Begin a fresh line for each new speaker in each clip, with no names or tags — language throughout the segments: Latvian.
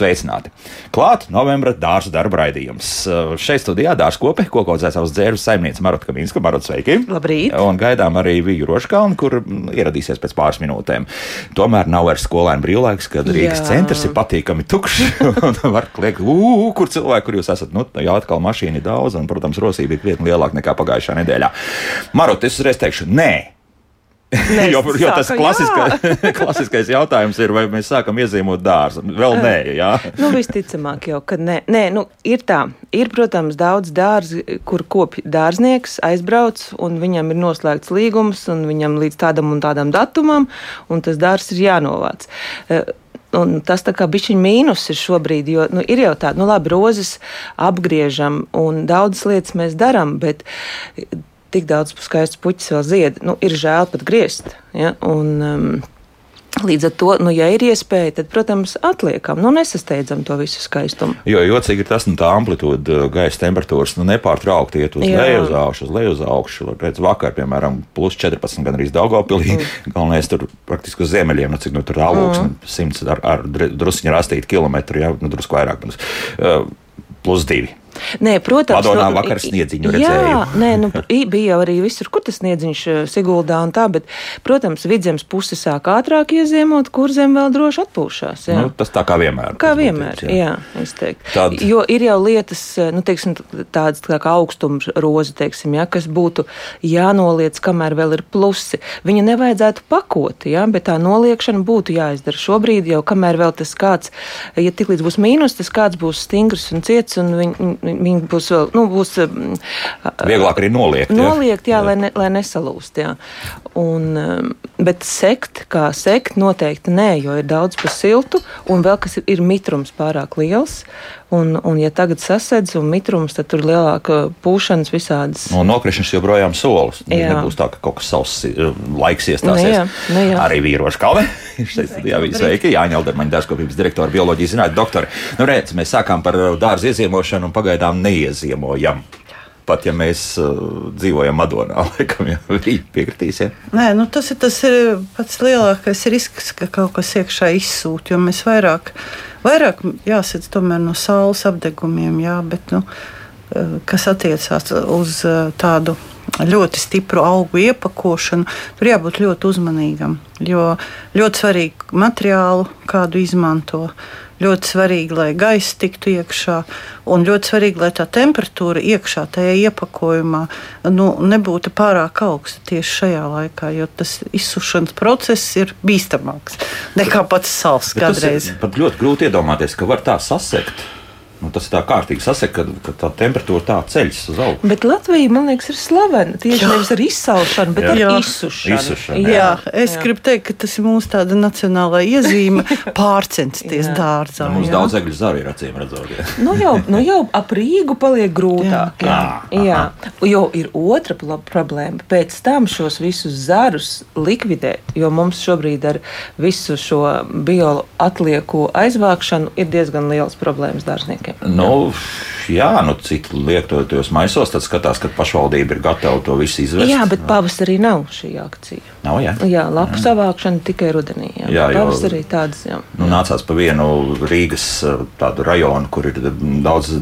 sveicināti! Klāt novembra dārza darba raidījums. Uh, šeit studijā dārza kope, ko audzē savus dzērus saimniece Marotka Kaminska. Marot, sveiki!
Labrīt!
Un gaidām arī Viju Roškalnu, kur mm, ieradīsies pēc pāris minūtēm. Tomēr nav vairs skolēnu brīvlaiks, kad Rīgas Jā. centrs ir patīkami tukšs. un var kliegt, kur cilvēki, kur jūs esat. Nu, jā, atkal mašīna ir daudz, un, protams, rosība ir krietni lielāka nekā pagājušā nedēļā. Marot, es uzreiz teikšu, nē! Nē, jo, jo tas klasiskais, klasiskais jautājums ir, vai mēs sākam iezīmot dārzu. Vēl nē, jā.
nu, visticamāk, jau, ka nē. nē nu, ir tā. Ir, protams, daudz dārzi, kur kopj dārznieks aizbrauc, un viņam ir noslēgts līgums, un viņam līdz tādam un tādam datumam, un tas dārzs ir jānovāc. Un tas tā kā bišķiņa mīnus ir šobrīd, jo nu, ir jau tāda, nu labi, rozes apgriežam un daudzas lietas mēs darām, bet tik daudz skaistu puķis vēl zied. Nu, ir žēl pat griezt. Ja? Un, um, Līdz ar to, nu, ja ir iespēja, tad, protams, atliekam, nu, nesasteidzam to visu skaistumu.
Jo jocīgi ir tas, nu, tā amplitūda uh, gaisa temperatūras nu, nepārtraukti iet uz Jā. leju, uz augšu, uz leju, uz augšu. Redz, vakar, piemēram, plus 14 gan arī Daugavpilī. Mm. Galvenais tur praktiski uz ziemeļiem, nu, cik nu, tur alūks, mm. 100 ar, ar drusciņu rastīti kilometru, jā, nu, drusku vairāk, uh, plus 2.
Nē, protams,
Madonā nu, vakar sniedziņu redzēju.
Jā, nē, nu, bija arī visur, kur tas sniedziņš eh, Siguldā un tā, bet, protams, vidzemes puse sāk ātrāk ieziemot, kur zem vēl droši atpūšās. Jā.
Nu, tas tā kā vienmēr.
Kā vienmēr, būtīt, jā. jā, es teiktu. Tad... Jo ir jau lietas, eh, nu, teiksim, tādas tā kā augstums roza, teiksim, jā, kas būtu jānoliec, kamēr vēl ir plusi. Viņu nevajadzētu pakot, jā, bet tā noliekšana būtu jāizdara šobrīd, jau kamēr vēl tas kāds, ja tik līdz būs mīnus, tas kāds būs stingrs un ciets, un viņi, viņi būs vēl, nu, būs.
Um, Vieglāk arī noliegt.
Noliegt, jā, jā, jā. Lai, ne, lai nesalūst, jā. Un, um, bet sekt, kā sekt, noteikti nē, jo ir daudz pa siltu, un vēl kas ir, ir mitrums pārāk liels. Un, un, ja tagad sasedz un mitrums, tad tur ir lielāka pūšanas visādas.
No nokrišanas joprojām solis. Jā. Nebūs tā, ka kaut kas savs laiks iestāsies. Ne, jā, ne, jā. Arī vīrošu kalve. Šeit studijā bija sveiki. Jāņa Aldermaņa dārzkopības direktora, bioloģijas zinātņu doktori. Nu, redz, mēs sākām par dārzu ieziemošanu un pagaidām neieziemojam pat ja mēs uh, dzīvojam Madonā, laikam jau piekritīs. Ja?
Nē, nu tas ir tas ir pats lielākais risks, ka kaut kas iekšā izsūta, jo mēs vairāk Vairāk jāsadz tomēr no saules apdegumiem, jā, bet, nu, eh, kas attiecās uz eh, tādu ļoti stipru augu iepakošanu, tur jābūt ļoti uzmanīgam. Jo ļoti svarīgi materiālu, kādu izmanto. Ļoti svarīgi, lai gaisa tiktu iekšā, un ļoti svarīgi, lai tā temperatūra iekšā tajā iepakojumā nu, nebūtu pārāk augsta tieši šajā laikā, jo tas izsušanas process ir bīstamāks nekā pats sāls kādreiz.
Pat ļoti grūti iedomāties, ka var tā sasekt. Nu, tas ir tā kārtīgi sasek, ka, ka tā temperatūra tā ceļas uz augšu.
Bet Latvija, man liekas, ir slavena tieši nevis ar izsalšanu, bet jā. ar jā. izsušanu.
izsušanu jā. jā, es jā. gribu teikt, ka tas ir mūsu tāda nacionālā iezīme pārcensties dārzā.
Nu, mums jā. daudz egļu zaru ir acīm redzot.
nu, jau, nu jau ap Rīgu paliek grūtāk. Jā. Jā. jā. Jo ir otra problēma. Pēc tam šos visus zarus likvidēt, jo mums šobrīd ar visu šo bio atlieku aizvākšanu ir diezgan liels problēmas dārzniekiem
cilvēkiem. Nu, jā, nu, citi liek to tajos maisos, tad skatās, ka pašvaldība ir gatava to visu izvest.
Jā, bet pavasarī nav šī akcija.
Nav, jā.
Jā, lapu jā. savākšana tikai rudenī. Jā, jā pavasarī tādas, jā.
Nu, nācās pa vienu Rīgas eh, tādu rajonu, kur ir daudz,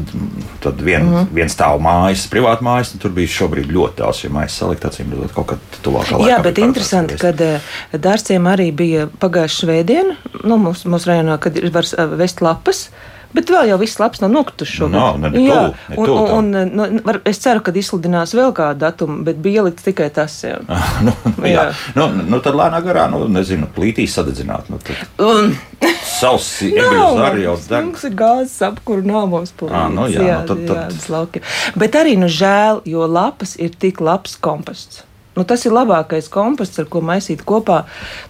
tad vien, mm -hmm. viens stāv mājas, privāta mājas, tur bija šobrīd ļoti daudz šī mājas salikt, acīm redzot, kaut kad tuvākā laikā.
Jā, bet interesanti, kad eh, dārciem arī bija pagājuši svētdien, nu, mūsu, mūsu rajonā, kad ir var vest lapas. Bet vēl jau viss labs nav nokrituši šobrīd.
No, ne, ne, jā, tu,
ne, un, un, un, nu, var, es ceru, ka izsludinās vēl kādu datumu, bet bija ielikts tikai tas. Jā,
nu, jā. jā. Nu, nu, tad lēnā garā, nu, nezinu, plītīs sadedzināt. Nu, tad... un... Savs ebrejs arī jau deg.
Mums ir gāzes apkuru, nav mums plītis.
Ah, nu, jā, jā, nu, tad, tad...
jā, lauki. Bet arī, nu, žēl, jo lapas ir tik labs komposts. Nu, tas ir labākais komposts, ar ko maisīt kopā,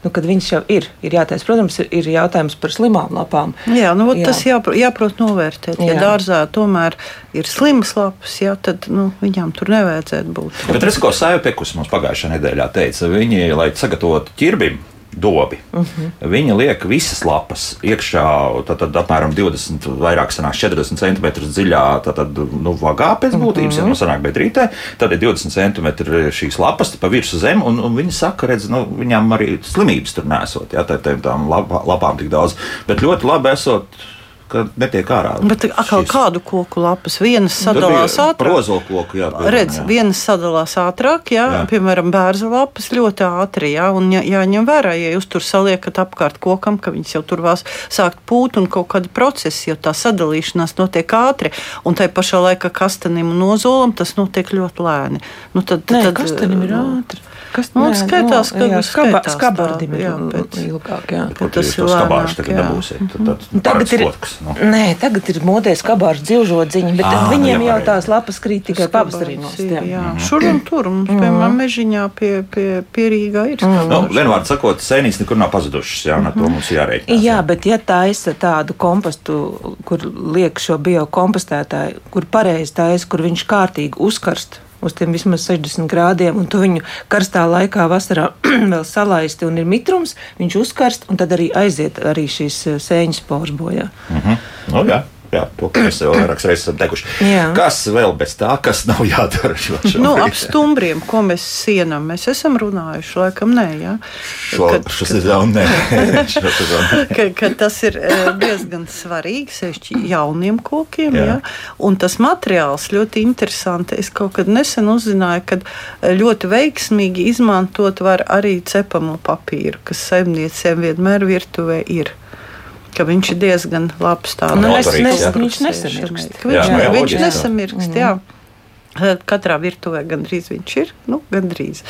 nu, kad viņš jau ir. ir jātais, protams, ir jautājums par slimām lapām.
Jā, nu, jā. tas jāpro, jāprot novērtēt. Ja jā. dārzā tomēr ir slimas lapas, jā, tad nu, viņām tur nevajadzētu būt.
Bet tas, ko Sāja Pekus mums pagājušajā nedēļā teica, viņi, lai sagatavotu ķirbim, dobi. Uh -huh. Viņa liek visas lapas iekšā, tad, tad apmēram 20, vairāk sanāk 40 cm dziļā, tad, tad nu, vagā pēc būtības, uh -huh. ja no sanāk bedrītē, tad ir 20 cm šīs lapas pa virsmu zem, un, un viņi saka, redz, nu, viņām arī slimības tur nesot, ja tā, tām lapām tik daudz, bet ļoti labi esot ka netiek ārā.
Bet atkal šīs... kādu koku lapas? Vienas sadalās ātrāk.
Prozolu koku, jā. Piemēram,
Redz, jā. vienas sadalās ātrāk, jā, jā. piemēram, bērza lapas ļoti ātri, jā, un jā, jāņem vērā, ja jūs tur saliekat apkārt kokam, ka viņas jau tur vās sākt pūt un kaut kādi procesi, jo tā sadalīšanās notiek ātri, un tai pašā laikā kastanim un nozolam tas notiek ļoti lēni.
Nu, tad, Nē, tad, kastanim ir ātri.
Kas nu, skaitās, ka
jā, skaba, skabardim ir jā, pēc, ilgāk. Jā.
Pēc, tas ir skabārs, tagad dabūsiet. Tad, tad
nu, tagad ir, fotks, nu. nē, tagad ir modē skabārs dzīvžodziņi, bet à, viņiem jā, jau tās lapas krīt tikai pavasarī.
Mm. Šur un tur, mums, mm. piemēram, mežiņā pie, pie, pie Rīgā ir.
Mm. Nu, vienvārds sakot, sēnīs nekur nav pazudušas, jā, ar to mhm. mums jārēķinās.
Jā, bet ja taisa tādu kompostu, kur liek šo biokompostētāju, kur pareizi taisa, kur viņš kārtīgi uzkarst uz tiem vismaz 60 grādiem, un tu viņu karstā laikā vasarā vēl salaisti un ir mitrums, viņš uzkarst, un tad arī aiziet arī šīs eh, sēņas spors bojā.
Mm -hmm. oh, jā. Jā, to mēs jau vairākas reizes esam teikuši. Jā. Kas vēl bez tā, kas nav jādara?
Nu, ap stumbriem, ko mēs sienam, mēs esam runājuši, laikam, nē, jā.
Šo, kad, šo sezonu nē.
ka, ka tas ir e, diezgan svarīgi, sevišķi jauniem kokiem, jā. jā. Un tas materiāls ļoti interesanti. Es kaut kad nesen uzzināju, ka e, ļoti veiksmīgi izmantot var arī cepamo papīru, kas saimniecēm vienmēr virtuvē ir ka viņš ir diezgan labs.
Tāds nu, es, nes, viņš nesamirkst.
Viņš, jā, jā, viņš nesamirkst, jā. Katrā virtuvē gandrīz viņš ir. Nu, gandrīz.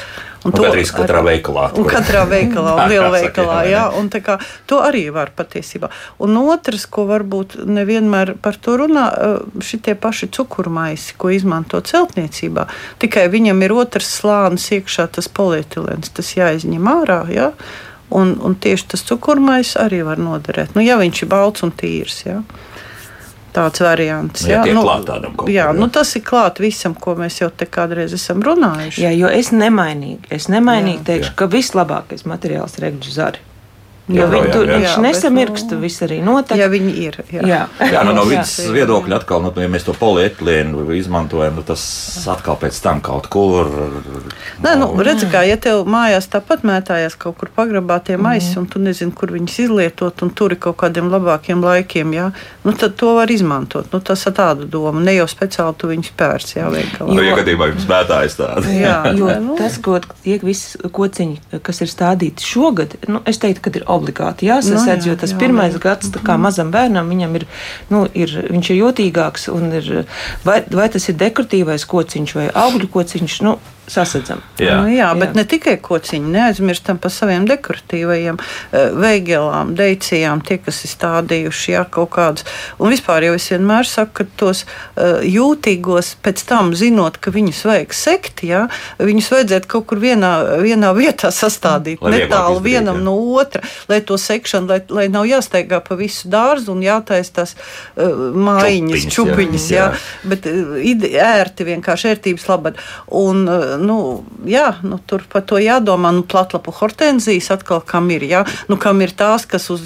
Un, un to gandrīz katrā veikalā.
Un katrā veikalā, un lielā veikalā. Jā, un kā, to arī var patiesībā. Un otrs, ko varbūt nevienmēr par to runā, šitie paši cukurmaisi, ko izmanto celtniecībā. Tikai viņam ir otrs slānis iekšā, tas polietilens, tas jāizņem ārā. Jā. Un, un tieši tas cukurmais arī var noderēt. Nu, ja viņš ir balts un tīrs. Ja? Tāds variants.
Jā,
jā,
nu, tādam,
jā nu, tas ir klāt visam, ko mēs jau te kādreiz esam runājuši.
Jā, jo es nemainīgi, es nemainīgi jā, teikšu, jā. ka vislabākais materiāls ir regģu zari. Jo jā, viņi tur jā, jā. nesamirkst, nu, viss arī notiek.
Ja viņi ir. Jā,
jā. jā nu, no vidas viedokļa atkal, nu, ja mēs to polietilēnu izmantojam, nu, tas atkal pēc tam kaut kur.
Nē, nu, redz, kā, ja tev mājās tāpat mētājās kaut kur pagrabā tie maisi, mm. un tu nezini, kur viņus izlietot, un tur ir kaut kādiem labākiem laikiem, jā, nu, tad to var izmantot. Nu, tas ir tāda doma, ne jau speciāli tu viņus pērci, jā, veikalā.
Nu, ja gadījumā jums mētājas tāda.
jā, jo nu. tas, ko tiek visi kociņi, kas ir stādīti šogad, nu, es teiktu, ka ir obligāti jāsasedz, no, jā, jo tas jā, pirmais jā. gads kā mhm. mazam bērnam viņam ir, nu, ir, viņš ir jūtīgāks un ir, vai, vai tas ir dekoratīvais kociņš vai augļu kociņš. Nu, sasadzam.
Jā, nu, jā bet jā. ne tikai kociņi, neaizmirstam par saviem dekoratīvajiem uh, veigelām, deicijām, tie, kas ir stādījuši jā, kaut kādus. Un vispār jau es vienmēr saku, ka tos uh, jūtīgos pēc tam zinot, ka viņus vajag sekt, jā, viņus vajadzētu kaut kur vienā, vienā vietā sastādīt, lai netālu vienam jā. no otra, lai to sekšanu, lai, lai nav jāsteigā pa visu dārzu un jātais tās uh, mājiņas, čupiņas, čupiņas jā, jā. jā, bet ērti vienkārši ērtības labad. Un, nu, jā, nu, tur par to jādomā. Nu, platlapu hortenzijas atkal kam ir, jā, nu, kam ir tās, kas uz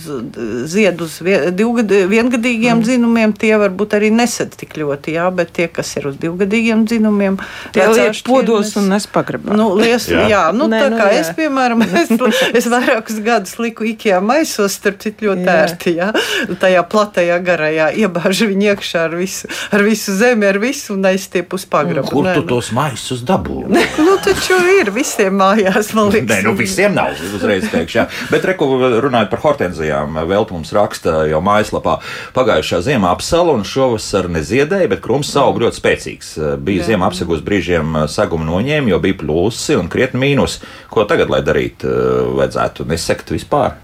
zied uz divgad, viengadīgiem mm. dzinumiem, tie varbūt arī nesad tik ļoti, jā, bet tie, kas ir uz divgadīgiem dzinumiem,
tie liek podos un nes pagrabā.
Nu, lies, jā. jā, nu, Nē, tā nu, kā jā. es, piemēram, es, es vairākus gadus liku Ikea maisos, starp citu ļoti jā. ērti, jā, tajā platajā garajā, iebāžu viņu iekšā ar visu, ar visu zemi, ar visu un aizstiep uz pagrabu.
Kur Nē, tu nu. tos maisus dabūji?
nu, taču ir visiem mājās, man liekas.
Nē, nu visiem nav, uzreiz teikšu, jā. Bet, reku, runājot par hortenzijām, vēl mums raksta jau mājaslapā pagājušā ziemā apsala un šovasar neziedēja, bet krums aug ļoti spēcīgs. Bija ziemā apsegos brīžiem saguma noņēma, jo bija plusi un krietni mīnus. Ko tagad, lai darītu, vajadzētu nesekt vispār?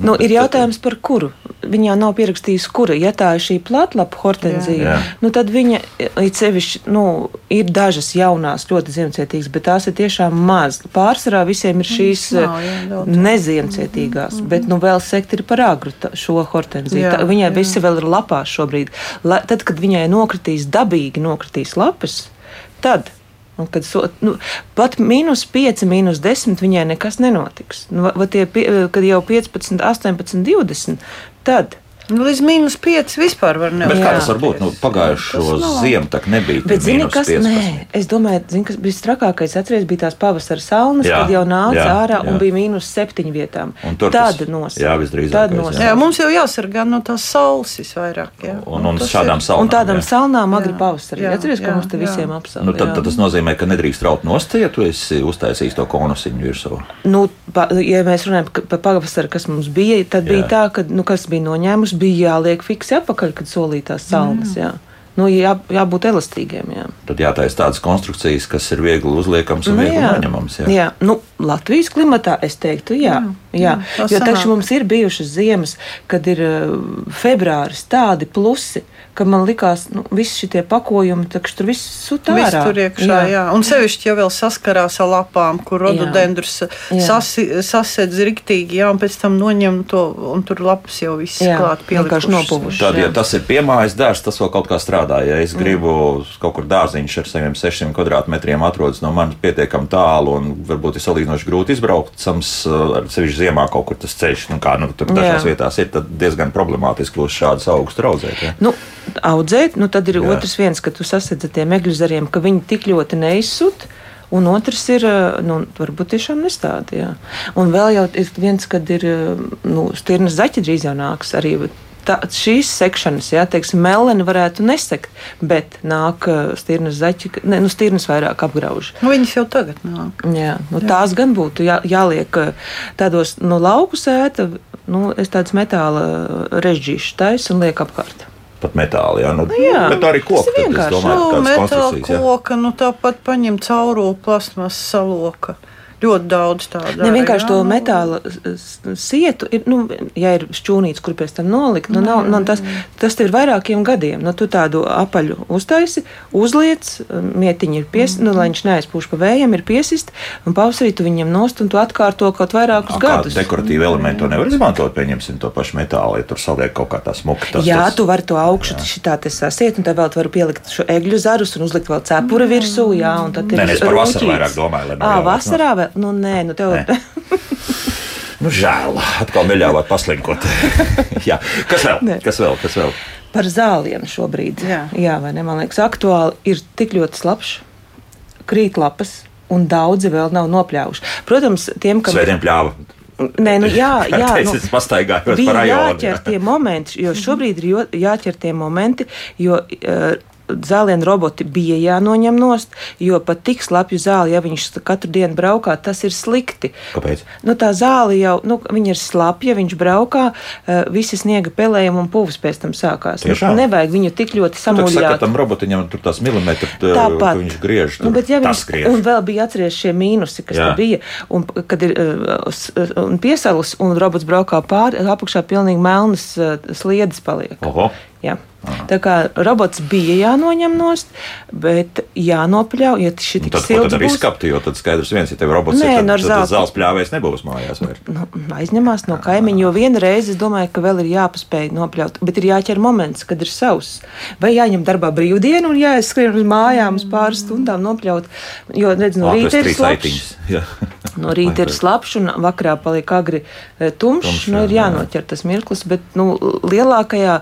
Nu, ir jautājums par kuru. Viņa jau nav pierakstījusi, kura. Ja tā ir šī platlapa hortenzija, nu, tad viņa ir sevišķi, nu, ir dažas jaunās, ļoti ziemcietīgas, bet tās ir tiešām maz. Pārsvarā visiem ir šīs eh, neziemcietīgās, mm -hmm. bet nu vēl sekt ir par agru šo hortenziju. Jā, tā, viņai jā. visi vēl ir lapās šobrīd. La, tad, kad viņai nokritīs dabīgi nokritīs lapas, tad Un kad so, nu, pat mīnus 5, mīnus 10 viņai nekas nenotiks. Nu, va, tie, kad jau 15, 18, 20, tad.
Nu, līdz mīnus 5 vispār var
Bet
nebūt.
kā tas var būt? Nu, pagājušo ziemu tā nebija.
Bet, zini, kas,
15.
nē, es domāju, zini, kas bija trakākais. Atceries, bija tās pavasara salnas,
Jā,
kad jau nāca
jā,
ārā
jā.
un bija mīnus 7 vietām.
Un
Tad nosaka.
jā, visdrīzākais,
Tad
jā.
Jā, mums jau jāsargā no tās saules vairāk. Jā.
Un, un
tas
šādām salām.
Un tādām
jā.
salnām agri pavasarī. Atceries, ka mums te visiem apsauga.
Nu, tad, tad tas nozīmē, ka nedrīkst raut nost, ja tu esi uztaisījis to konusiņu virsū.
Nu, pa, ja mēs runājam par pavasaru, kas mums bija, tad bija tā, ka, nu, kas bija noņēmusi, bija jāliek fiksi atpakaļ, kad solītās salnas. Jā. Nu, jā, jābūt elastīgiem. Jā.
Tad jātaisa tādas konstrukcijas, kas ir viegli uzliekamas un
Nu,
viegli
jā.
noņemamas. Jā.
jā, nu, Latvijas klimatā es teiktu, jā. jā. Jā.
tā
Jo taču mums ir bijušas ziemas, kad ir uh, februāris tādi plusi, ka man likās, ka nu, visi šie pakojumi, taču tur viss sūta
Viss tur iekšā, jā. jā. Un sevišķi jau vēl saskarās ar lapām, kur rododendrus
Jā.
sasi, sasedz riktīgi, jā, un pēc tam noņem to, un tur lapas jau viss
Jā,
klāt pielikušas.
nopuvušas.
Tad, ja
Jā.
tas ir piemājas dārsts, tas vēl kaut kā strādā. Ja es gribu kaut kur dārziņš ar saviem 600 kvadrātmetriem atrodas no manis pietiekami tālu un varbūt ir salīdzinoši grūti izbraukt, sams, ar sevišķi ziemā kaut kur tas ceļš, nu kā nu, tur dažās
Jā.
vietās ir, tad diezgan problemātiski būs šādas augstas audzēt. Ja?
Nu, audzēt, nu tad ir
Jā.
Otrs viens, ka tu sasedzi ar tiem egļu zariem, ka viņi tik ļoti neizsut. Un otrs ir, nu, varbūt tiešām nestādi. Jā. Un vēl jau ir viens, kad ir, nu, stirnas zaķi drīz jau nāks arī. Tā, šīs sekšanas, jā, teiksim, melni varētu nesekt, bet nāk stirnas zaķi, ne, nu, stirnas vairāk apgrauž.
Nu, viņas jau tagad nāk.
Jā, nu, tās gan būtu jā, jāliek tādos no lauku sēta, nu, es tādas metāla režģīšas taisu un lieku apkārt.
Pat metāli, jā, nu,
jā,
bet arī
tas
koku.
ir
tad es
vienkārši.
domāju,
Nu, metāla
konstrukcijas, jā.
koka, nu tāpat paņem caurulu plasmas saloka. Ļoti daudz tādu.
Ne vienkārši to metāla sietu, ir, nu, ja ir šķūnīts, kur pēc tam nolikt, nu, nav, nu, tas, tas ir vairākiem gadiem. Nu, tu tādu apaļu uztaisi, uzliec, mietiņi ir pies, nu, lai viņš neaizpūš pa vējiem, ir piesist, un pavasarī tu viņam nost, un tu atkārto kaut vairākus
A, Kā
gadus.
dekoratīvu elementu to nevar izmantot, pieņemsim to pašu metālu, ja tur saliek kaut kā tā smuka. Tas,
Jā,
tas,
tu vari to augšu šitā te sasiet, un tad vēl tu vari pielikt šo egļu zarus un uzlikt vēl cepura virsū, jā, un tad ir
Nē, es par vasaru vairāk domāju, lai nav
Ā,
jāliek,
vasarā vēl, nu, nē, nu, tev.
Nē. Nu, žēl, atkal neļāvāt paslinkot. Jā. Kas vēl?
Nē.
Kas vēl? Kas vēl?
Par zālienu šobrīd.
Jā.
Jā, vai ne? Man liekas, aktuāli ir tik ļoti slapjš, krīt lapas, un daudzi vēl nav nopļāvuši. Protams, tiem, kam.
Svētdien pļāva.
Nē, nu, jā, jā,
Es
nu,
esmu pastaigājos pa
bija
rajonu.
jāķer tie momenti, jo šobrīd ir jāķer tie momenti, jo uh, zālienu roboti bija jānoņem nost, jo pat tik slapju zāli, ja viņš katru dienu braukā, tas ir slikti.
Kāpēc?
Nu, tā zāle jau nu, viņa ir slapja, viņš braukā, uh, visi sniega pelējumi un pūvis pēc tam sākās. Nu,
Tiešām?
nevajag viņu tik ļoti
Nu, tā saka,
samuļāt.
tam robotiņam tur tās milimetri, tā,
Tāpat.
viņš griež. Tur,
Nu, bet, ja
tas
viņš,
griež.
un vēl bija atceries šie mīnusi, kas tur bija, un kad ir uh, un piesalis, un robots braukā pāri, apakšā pilnīgi melnas sliedes paliek.
Oho.
Jā. Tā kā robots bija jānoņem nost, bet jānopļauj, ja šī
Un
tik
Tad, ko tad arī skapti, jo tad skaidrs viens, ja tev robots
Nē,
ir,
nu,
tad,
ar
tad tas
zelta.
zāles pļāvējs nebūs mājās vairs.
Nu, aizņemās no kaimiņa, jo vienreiz es domāju, ka vēl ir jāpaspēj nopļaut, bet ir jāķer moments, kad ir savs. Vai jāņem darbā brīvdienu un jāizskrien uz mājām uz pāris stundām nopļaut, jo, redz, no rīta ir slapjš. No rīta ir slapjš, un vakarā paliek agri e, tumšs.
Tumšs,
Nu, ir
jā, jā.
jānoķer tas mirklis, bet nu, lielākajā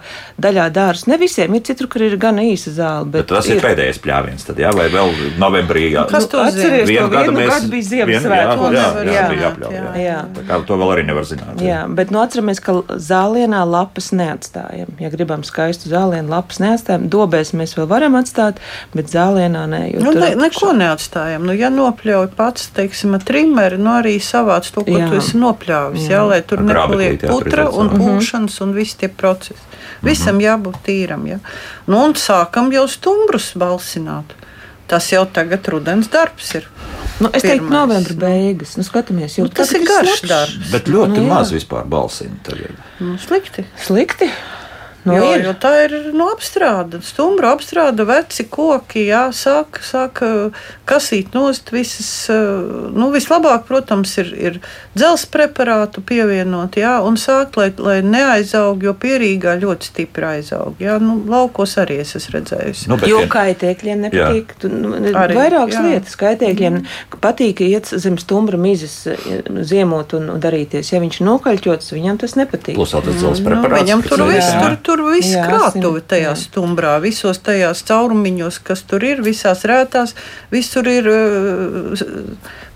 daļā dārza ne visiem ir citur, kur ir gan īsa zāle.
Bet
Bet
tas ir pēdējais pļāviens, tad, jā, vai vēl novembrī. Jā,
Kas to zina?
Atceries, to
Vienu gadu mēs-
gadu bija Ziemassvētku.
Jā, jā,
nevar
jā, jāpļauj. Jā.
jā.
Jā.
Tā kā to vēl arī nevar zināt.
Jā, bet nu, atceramies, ka zālienā lapas neatstājam. Ja gribam skaistu zālienu, lapas neatstājam. Dobēs mēs vēl varam atstāt, bet zālienā nē. jo
Nu,
tur
ne, neko neatstājam. Nu, ja nopļauj pats, teiksim, ar trimeri, nu arī savāc to, ko
Jā.
tu esi nopļāvis. Jā,
Jā.
lai tur nepaliek putra un
izveic,
pūšanas un visi tie procesi. Visam jābūt tīram. Jā. Nu, un sākam jau stumbrus balsināt. Tas jau tagad rudens darbs ir.
Nu, es teiktu, novembra beigas. Nu, skatāmies,
Nu, tas ir garš
slapjš.
darbs.
Bet ļoti
Nu, jā.
maz vispār balsīm tagad.
Nu, slikti.
Slikti. Nu,
jo,
ir.
jo tā ir nu, apstrāde, stumbra apstrāde, veci koki, jā, sāk, sāk kasīt nost visas. uh, Nu, vislabāk, protams, ir, ir dzelzs preparātu pievienot, jā, un sākt, lai, lai neaizaug, jo pierīgā ļoti stipri aizaug. Jā, nu, laukos arī es esmu redzējusi.
Nu,
Jo kaitēkļiem nepatīk. Tu, nu,
Arī,
vairākas
jā.
lietas kaitēkļiem patīk iet zem stumbra mizas, eh, ziemot un, darīties. Ja viņš ir nokaļķots, viņam tas nepatīk.
Plus tas dzelzs
Nu,
preparāts.
viņam tur viss,
ir-
tur, tur viss
Jā,
krātuve tajā
jā.
stumbrā, visos tajās caurumiņos, kas tur ir, visās rētās, visur ir uh,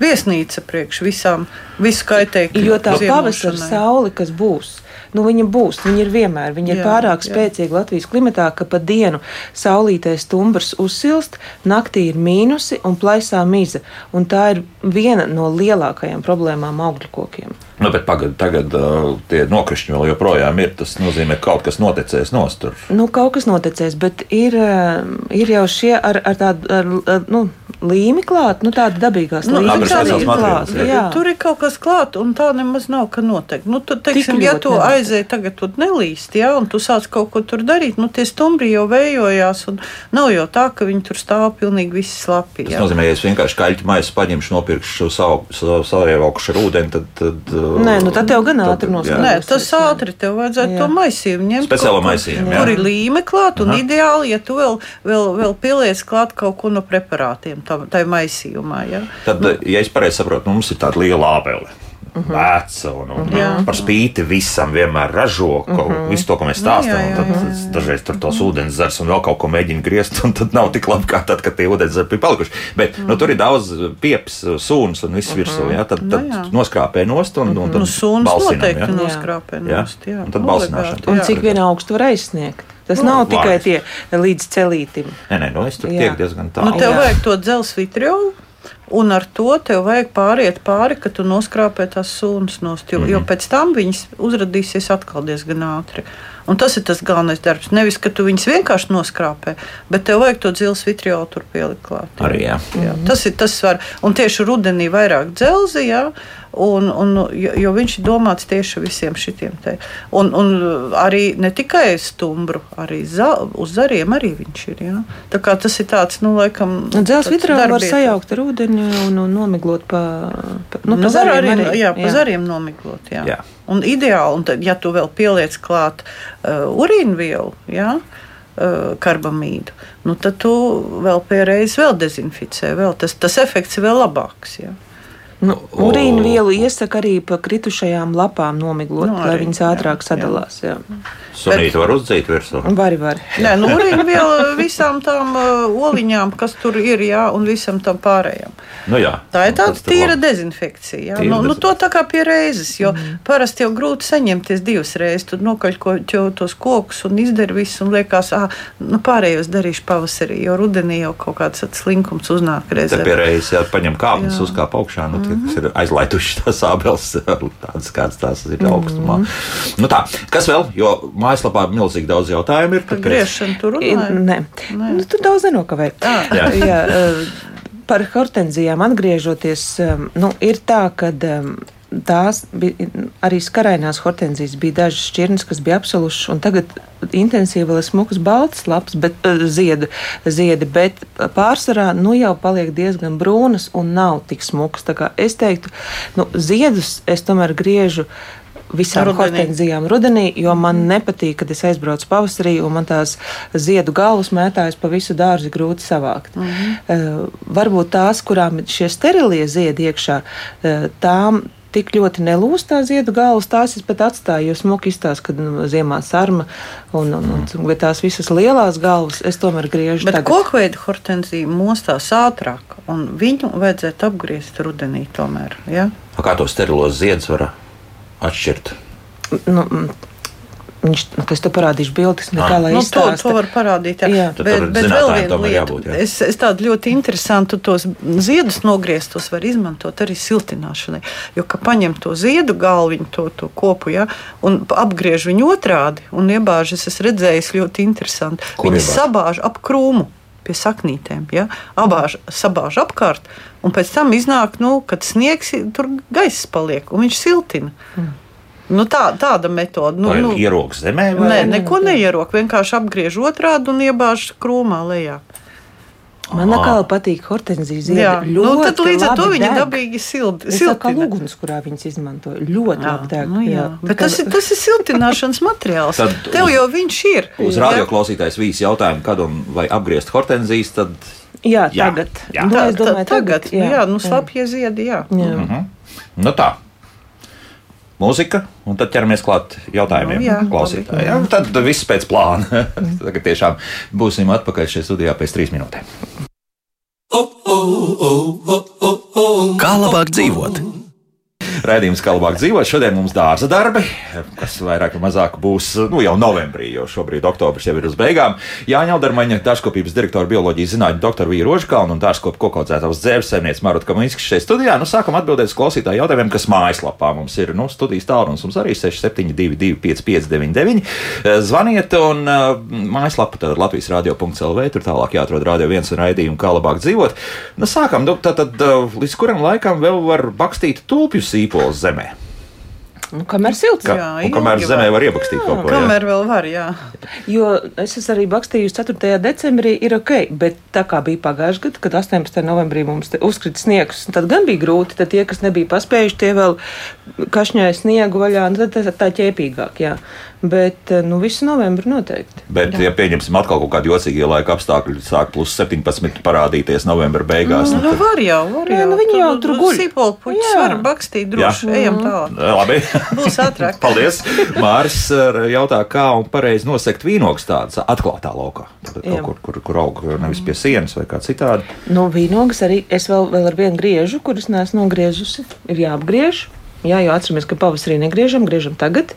viesnīca priekš visām, visu kaitēkļu.
Jo tā pavasara saule, kas būs, nu, viņa būs, viņa ir vienmēr. Viņa ir
Jā,
pārāk
jā.
spēcīga Latvijas klimatā, ka pa dienu saulītē stumbrs uzsilst, naktī ir mīnusi un plaisā miza. Un tā ir viena no lielākajām problēmām augļu kokiem.
Nu, bet pagad, tagad uh, tie nokrišņi vēl joprojām ir. Tas nozīmē, ka kaut kas noticēs nostur.
Nu, kaut kas noticēs, bet ir, eh, ir jau šie ar, ar tādu ar, ar, nu, līmi klāt, nu, tāda dabīgās
Nu,
materiāls,
klāt.
jā.
Jā.
Tur ir kaut kas klāts, un tā nemaz nav, ka noteikti. Nu, tu, teiksim, ja
nenotiek.
aizēji tagad tur nelīst, ja, un tu sāc kaut ko tur darīt, nu, tie stumbri jau vējojās, un nav jau tā, ka viņi tur stāv pilnīgi visi slapi.
Tas
jā.
nozīmē, ja es vienkārši kaļķu maisu paņemšu, nopirkšu savu, savu, savievaukšu ar ūdeni, tad. tad uh,
Nē, nu, tad tev gan ātri
jā.
noskatās.
Nē, tas ātri tev vajadzētu
Jā.
to maisījumu ņemt.
Speciālo maisījumu, jā.
Kur ir līme klāt, un
Aha.
ideāli, ja tu vēl, vēl, vēl pieliec klāt kaut ko no preparātiem tam- tai maisījumā. Ja?
Tad, ja es pareizi saprotu, mums ir tāda liela ābele. Veca un, un
Mhm. Jā. Mhm.
par spīti visam vienmēr ražo kaut ko, visu to, ko mēs stāstām.
Jā, jā,
un Tad
jā,
es dažreiz tur tos ūdenzars un vēl kaut ko mēģinu griezt, un tad nav tik labi kā tad, kad tie ūdenzari bija palikuši. Bet nu, tur ir daudz pieps, sūnas un viss virsū. Jā, tad, tad
Mhm. Nu, jā.
noskrāpē nost un, un tad
Nu, suns
balsinam,
noteikti
jā.
noskrāpē
Jā.
nost. Jā.
Un tad balsināšana.
Un
jā.
cik vien augstu var aizsniegt. Tas
Nu,
nav tikai
vārds.
tie līdz celītim.
Nē, nē, nu es tur
Jā.
tiek diezgan
Nu,
tālu.
tev
Jā.
vajag to dzelzceļa vitriolu. Un ar to tev vajag pāriet pāri, ka tu noskrāpē tās sūnas nost, jo, mm -hmm. jo pēc tam viņas uzrādīsies atkal diezgan ātri. Un tas ir tas galvenais darbs. Nevis, ka tu viņus vienkārši noskrāpē, bet tev vajag to dzelzceļa vitriolu tur pielikt klāt.
Arī jā.
Jā, tas ir tas svarīgi. Un tieši rudenī vairāk dzelzi, jā, un, un, jo, jo viņš ir domāts tieši visiem šitiem te. Un, un arī ne tikai stumbru, arī za, uz zariem arī viņš ir. Jā. Tā kā tas ir tāds, nu, laikam.
Dzelzs
tāds
vitrā var sajaukt ar ūdeni un, un nomiglot pa, pa, nu,
Nu,
pa
var
zariem
arī,
arī.
jā, pa zariem nomiglot. Jā.
Jā.
Un ideāli, un tad, ja tu vēl pieliec klāt uh, urīnvielu, jā, uh, karbamīdu, nu, tad tu vēl pēreiz vēl dezinficē. Vēl tas, tas efekts ir vēl labāks. Jā.
Nu, urīna vielu iesaka arī pa kritušajām lapām nomiglot,
Nu,
nu, lai
arī,
viņas
jā,
ātrāk
jā.
sadalās. Jā.
Sunīti var uzdzīt virsū.
Vari, vari.
Nē, nu, urīnviela visām tām uh, oliņām, kas tur ir, jā, un visam tam pārējām.
Nu, jā.
Tā ir tāda tīra dezinfekcija. Jā.
Tīra
Nu, nu, to
dezinfekcija.
tā kā pie reizes, jo mm. parasti jau grūti saņemties divas reizes. Tur nokaļķo tos kokus un izdara visu, un liekas, ah, nu, pārējos darīšu pavasarī, jo rudenī jau kaut kāds slinkums uznāk reizē.
pie reizes, ja paņem kāpnes,
Jā.
uzkāp augšā, nu, tie, kas ir aizlaiduši tās ābeles, tādas kādas tās ir augstumā. Nu tā, kas vēl? Jo mājaslapā milzīgi daudz jautājumu ir.
Par griešanu tur runājot.
Nē,
Nē.
nu, tur daudz nenokavē.
Jā.
Jā, eh, par hortenzijām atgriežoties, um, nu, ir tā, ka um, tās bija arī skarainās hortenzijas, bija dažas šķirnes, kas bija absolušas, un tagad intensīvi vēl ir smukas balts laps, bet uh, ziedu, ziedi, bet pārsvarā nu jau paliek diezgan brūnas un nav tik smukas. Es teiktu, nu, ziedus es tomēr griežu visām hortenzijām rudenī, jo man nepatīk, kad es aizbraucu pavasarī un man tās ziedu galvas mētājas pa visu dārzu grūti savākt. Mm -hmm. uh, varbūt tās, kurām ir šie sterilie ziedi iekšā, uh, tām. Tik ļoti nelūst tā ziedu galvas, tās es pat atstāju, jo smuki izstāsta, kad nu, ziemā sarma un, un, un bet tās visas lielās galvas es tomēr griežu.
Bet
tagad.
kokveida hortenzija mostās ātrāk, un viņu vajadzētu apgriezt rudenī tomēr. Ja?
Kā to sterilos ziedus var atšķirt?
Nu, mm, Viņš, nu, es te parādīšu bildes,
Ah.
kā lai
Nu, to, to var parādīt. Jā.
Jā.
Tad
Bet, bet vēl viena lieta.
jābūt, jā.
Es, es tādu ļoti interesantu tos ziedus nogrieztos var izmantot arī siltināšanai. Jo, ka paņem to ziedu galviņu, to, to kopu, ja, un apgriež viņu otrādi un iebāž, es esmu redzējis ļoti interesanti.
Kur
Viņi
iebāž?
sabāž ap krūmu. Pie saknītēm, ja? abāž, sabāž apkārt, un pēc tam iznāk, nu, kad sniegs, tur gaiss paliek, un viņš siltina. Mm. Nu, tā, tāda metode. Nu,
Vai
nu,
ieroks zemē? Vai?
nē, neko neierok. Vienkārši apgriež otrādi un iebāž krūmā lejā.
Man atkal patīk hortenzijas
Jā,
ziedi.
nu, tad līdz ar to viņi
deg.
dabīgi silti.
Es saku, kā uguns, kurā viņas izmanto. Ļoti labi deg.
Nu, jā.
jā.
Bet tas ir, tas ir siltināšanas materiāls.
Tad
Tev jau viņš ir.
Uz
Jā.
radioklausītājs vīzijas jautājumu, kad un vai apgriezt hortenzijas, tad
Jā,
Jā,
tagad.
jā.
Nu,
Tā,
es domāju,
tagad,
tagad.
jā, jā nu, slapjie ziedi, jā.
jā.
nu tā. Mūzika, un tad ķeramies klāt jautājumiem.
Nu, jā,
klausītājiem. Tad viss pēc plāna. Tagad tiešām būsim atpakaļ šajā studijā pēc trīs minūtēm.
Kā labāk dzīvot?
Raidījums, kā labāk dzīvot. Šodien mums dārza darbi, kas vairāk vai mazāk būs nu, jau novembrī, jo šobrīd oktobris jau ir uz beigām. Jāņa Aldermaņa, dārzkopības direktora bioloģijas zinātņu doktora Vīra Rožkalna un dārzkopu kokaudzētavas dzēves saimniece Marota Kaminskis šeit studijā. Nu, sākam atbildēt uz klausītāju jautājumiem, kas mājaslapā mums ir. Nu, studijas tālrunis mums arī 6722 5599. Zvaniet un uh, mājaslapa tad Latvijas radio.lv. Tur tālāk jāatrod radio viens un raidījumu, kā labāk dzīvot. Nu, sākam, nu, tad, tad uh, līdz kuram laikam vēl var bakstīt tulpju sīpols zemē?
Nu, kamēr silts.
Ka,
Jā,
un kamēr zemē
var.
var ierakstīt kaut ko.
Kamēr vēl var, jā.
Jo es esmu arī bakstījusi 4. decembrī, ir ok, bet tā kā bija pagājušajā gadā, kad 18. novembrī mums te uzkrita sniegs, tad gan bija grūti. Tad tie, kas nebija paspējuši, tie vēl kašņāja sniegu vaļā, un tad tā, tā ķēpīgāk. Jā. Bet nu, visu novembri noteikti.
Bet, ja pieņemsim atkal kaut kādu jocīgu laika apstākļu, sāk plus 17 parādīties novembra beigās.
Nu,
tad-
var jau, var
Jā,
jau.
nu viņi jau tur guļ.
Sīpolu puķis
Jā.
var bakstīt droši.
Jā.
Ejam tālāk.
Labi.
Būs ātrāk.
Paldies! Māris uh, jautā, kā un pareizi nosegt vīnogas tādas atklātā laukā. Tad
Jā.
Kaut kur, kur, kur aug nevis pie sienas vai kā citādi.
Nu, vīnogas arī es vēl, vēl ar vienu griežu, kuras neesmu nogriežusi. Ir jāapgriež. Jā, jo atceramies, ka pavasarī negriežam, griežam tagad.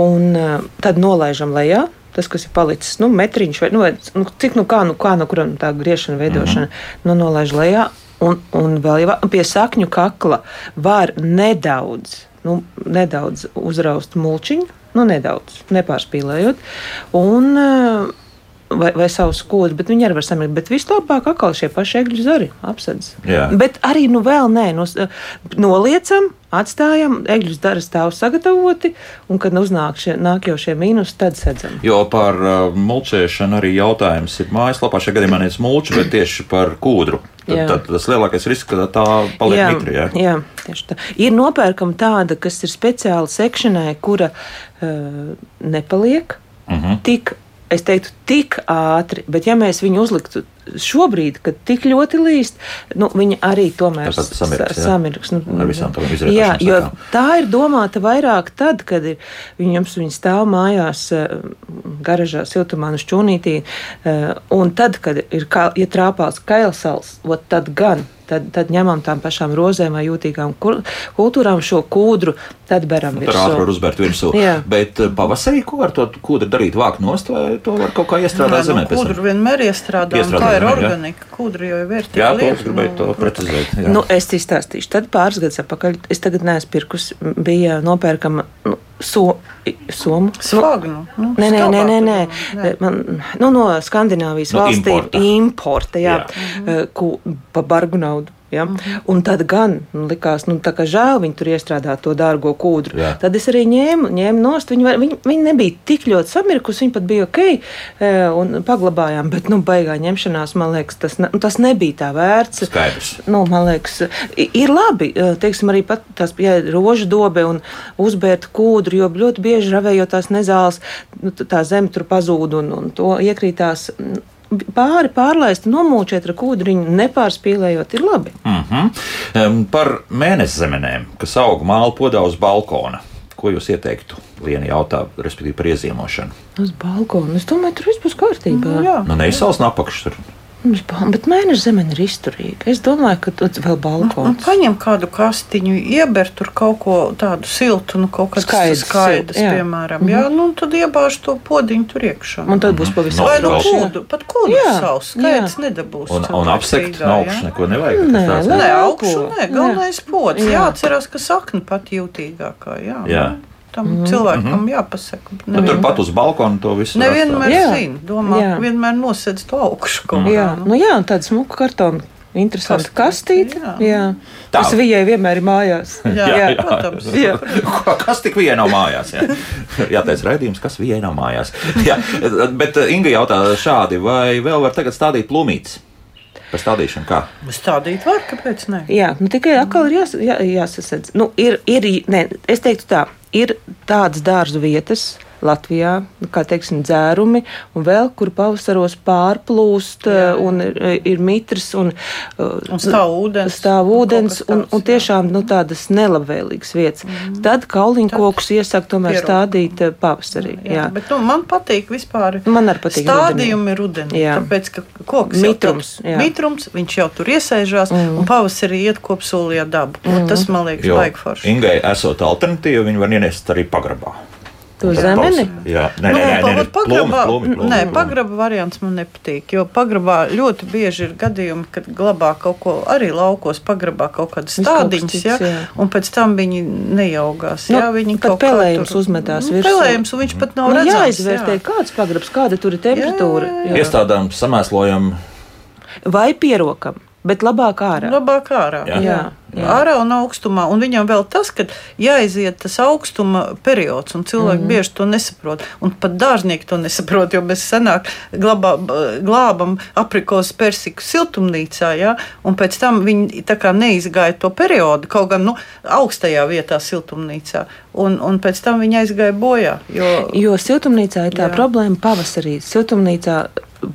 Un uh, tad nolaižam lejā. Tas, kas ir palicis, nu, metriņš vai nu, nu, cik nu kā, nu, kā no kuram tā griešana, veidošana, mm -hmm. nu, nolaiž lejā. Un, un vēl jau pie sakņu kakla var nedaudz, nu, nedaudz uzraust mulčiņu, nu, nedaudz, nepārspīlējot. Un, uh, vai, vai savus kūdus, bet viņi arī var samirt. Bet vislabāk atkal šie paši egļu zari apsedz.
Jā.
Bet arī nu vēl nē, nos, noliecam, atstājam, egļu zari stāv sagatavoti, un kad uznāk šie, nāk jau šie mīnus, tad sedzam.
Jo par uh, mulčēšanu arī jautājums ir mājaslapā. Šajā gadījumā nevis mulču, bet tieši par kūdru. Tad,
Jā.
tad tas lielākais risks, ka tā paliek
jā,
mitri. Jā.
jā, tieši tā. Ir nopērkama tāda, kas ir speciāli sekšanai, kura uh, nepaliek
Uh -huh.
tik, es teiktu, tik ātri, bet ja mēs viņu uzliktu šobrīd, kad tik ļoti līst, nu, viņa arī tomēr
samirks, jā.
samirks. Nu,
Ar visām tām
jā,
izrietošanas
jo
sekām.
tā ir domāta vairāk tad, kad ir, viņams viņi stāv mājās, eh, garažā, siltumā, no šķūnītī, eh, un tad, kad ir, kā, ja trāpās kailsals, tad gan. Tad, tad ņemam tām pašām rozēm vai jūtīgām kultūrām šo kūdru, tad beram
Tur ātri var
virsū.
uzbērt virsū.
Jā.
Bet uh, pavasarī ko ar to kūdu darīt? Vākt nost vai to var kaut kā iestrādāt zemē? pēc tam?
Kūdru vienmēr iestrādā, un
Iestrādā
tā ir
zemē,
organika. Kūdru jau ir vērtīga.
Jā, to
lieta,
es gribēju
nu,
to precizēt. jā.
Nu, es izstāstīšu. Tad pāris gadus atpakaļ, es tagad neesmu pirkus, bija nopērkama nu, so, somu.
Svagnu. Nu,
Nē, nē, nē, nē, nē.
Nē.
Man, nu, no Skandināvijas No valstīm
importa.
importa, jā,
Jā.
jā. Ku, pa bargu naudu. Ja? Mm -hmm. Un tad gan nu, likās, nu, kā žēl viņi tur iestrādāt to dārgo kūdru.
Jā.
Tad es arī ņēmu, ņēmu nost. Viņi, var- viņi, viņi nebija tik ļoti samirkusi, viņi pat bija ok e, un paglabājām. Bet, nu, baigā ņemšanās, man liekas, tas, ne, nu, tas nebija tā vērts.
Skaidrs.
Nu, man liekas, ir labi, eh, teiksim, arī pat tās ja, rožu dobe un uzbērt kūdru, jo ļoti bieži ravējot tās nezāles, nu, tā zeme tur pazūd un, un to iekrītās. Mm, Pāri pārlaist, nomūčēt ar kūdriņu, nepārspīlējot, ir labi.
Mm -hmm. um, par mēnesi zemenēm, kas aug māla podā uz balkona. Ko jūs ieteiktu? Liena jautā, respektīvi par ieziemošanu.
Uz balkona. Es domāju, tur viss būs kārtībā.
Jā.
Nu, neizsals napakšs
Bet mēneša zemene ir izturīga. Es domāju, ka tur vēl
Un
balkons.
paņem kādu kastiņu, ieber tur kaut ko tādu siltu, nu, kaut kādas
Skaidrs,
skaidras,
jā.
piemēram. Jā, nu, un tad iebāž to podiņu tur iekšā.
Un tad būs pavisam
No,
Vai nu kūdu, pat kūdu savs, skaidrs nedabūs.
Un, un apsekt no
jā.
augšas neko nevajag.
Nē,
Nē, augšu nē, galvenais pods.
Jā.
Jāatcerās, ka sakne pat jūtīgākā. Jā,
Jā.
Nu, Tam cilvēkam jāpasaka.
Nu, turpat uz balkona to visu.
Nevienmēr
Jā.
zina. Domā,
Jā.
vienmēr nosēdz to augšu kaut
Jā,
kā.
nu jā, un tāda smuka kartona Interesanti.
Kastīte,
Kastīte.
jā.
Jā.
Tā.
Tas vijai vienmēr ir mājās.
Jā, jā, protams.
Jā.
Kas tik viena nav mājās? Jā, jā teica raidījums, kas viena nav mājās. Jā, bet uh, Inga jautā šādi, vai vēl var tagad stādīt plumītes? Par stādīšanu kā?
Stādīt var, kāpēc ne?
Jā, nu tikai atkal ir jās, jā, jāsasedz. Nu, ir, ir, ne, es teiktu tā, ir tādas dārzu vietas. Latvijā, nu, kā teiksim, dzērumi, un vēl kur pavasaros pārplūst,
Jā, jā.
un ir, ir mitrs, un, uh,
Un stāv ūdens.
stāv
un
ūdens, un, un
jā.
tiešām nu, tādas nelabvēlīgas vietas. Mm. Tad kauliņkokus iesaka tomēr
pierod.
stādīt eh, pavasarī.
Jā,
Jā.
bet nu, man patīk vispār.
Man arī patīk
Stādījumi ir rudenī.
Jā.
Tāpēc, ka koks
Mitrums,
tur, mitrums, viņš jau tur iesēžās, mm. un pavasarī iet kopsolī ar dabu. Mm. Tas man liekas, baigi forši.
Ingai esot alternatīva, viņi var ienest arī pagrabā.
To zemeni?
Jā, nē, nē,
Nu,
nē, nē, nē,
pagrabā,
plumi, plumi,
nē,
plumi.
pagraba variants man nepatīk. Jo pagrabā ļoti bieži ir gadījumi, kad glabā kaut ko arī laukos, pagrabā kaut kādas jā,
jā.
un pēc tam viņi nejaugās.
Nu,
jā, viņi
pat pelējums
tur-
uzmetās
Nu,
virsū.
Pelējums, un viņš pat nav
Nu,
redzams.
jāizvērtē, kāds pagrabs, kāda tur ir temperatūra.
Jā, jā,
jā.
Iestādām samēslojam.
Vai pierokam, bet labāk ārā.
Labāk ārā.
Jā.
Jā, jā.
Ārā un augstumā. Un viņam vēl tas, ka jāiziet tas augstuma periods, un cilvēki mm. bieži to nesaprot. Un pat dārznieki to nesaprot, jo mēs senāk glabā, glābam aprikos persiku siltumnīcā, ja? un pēc tam viņi tā kā neizgāja to periodu, kaut gan nu, augstajā vietā siltumnīcā, un, un pēc tam viņi aizgāja bojā. Jo,
Jo siltumnīcā ir tā
Jā.
problēma pavasarī. Siltumnīcā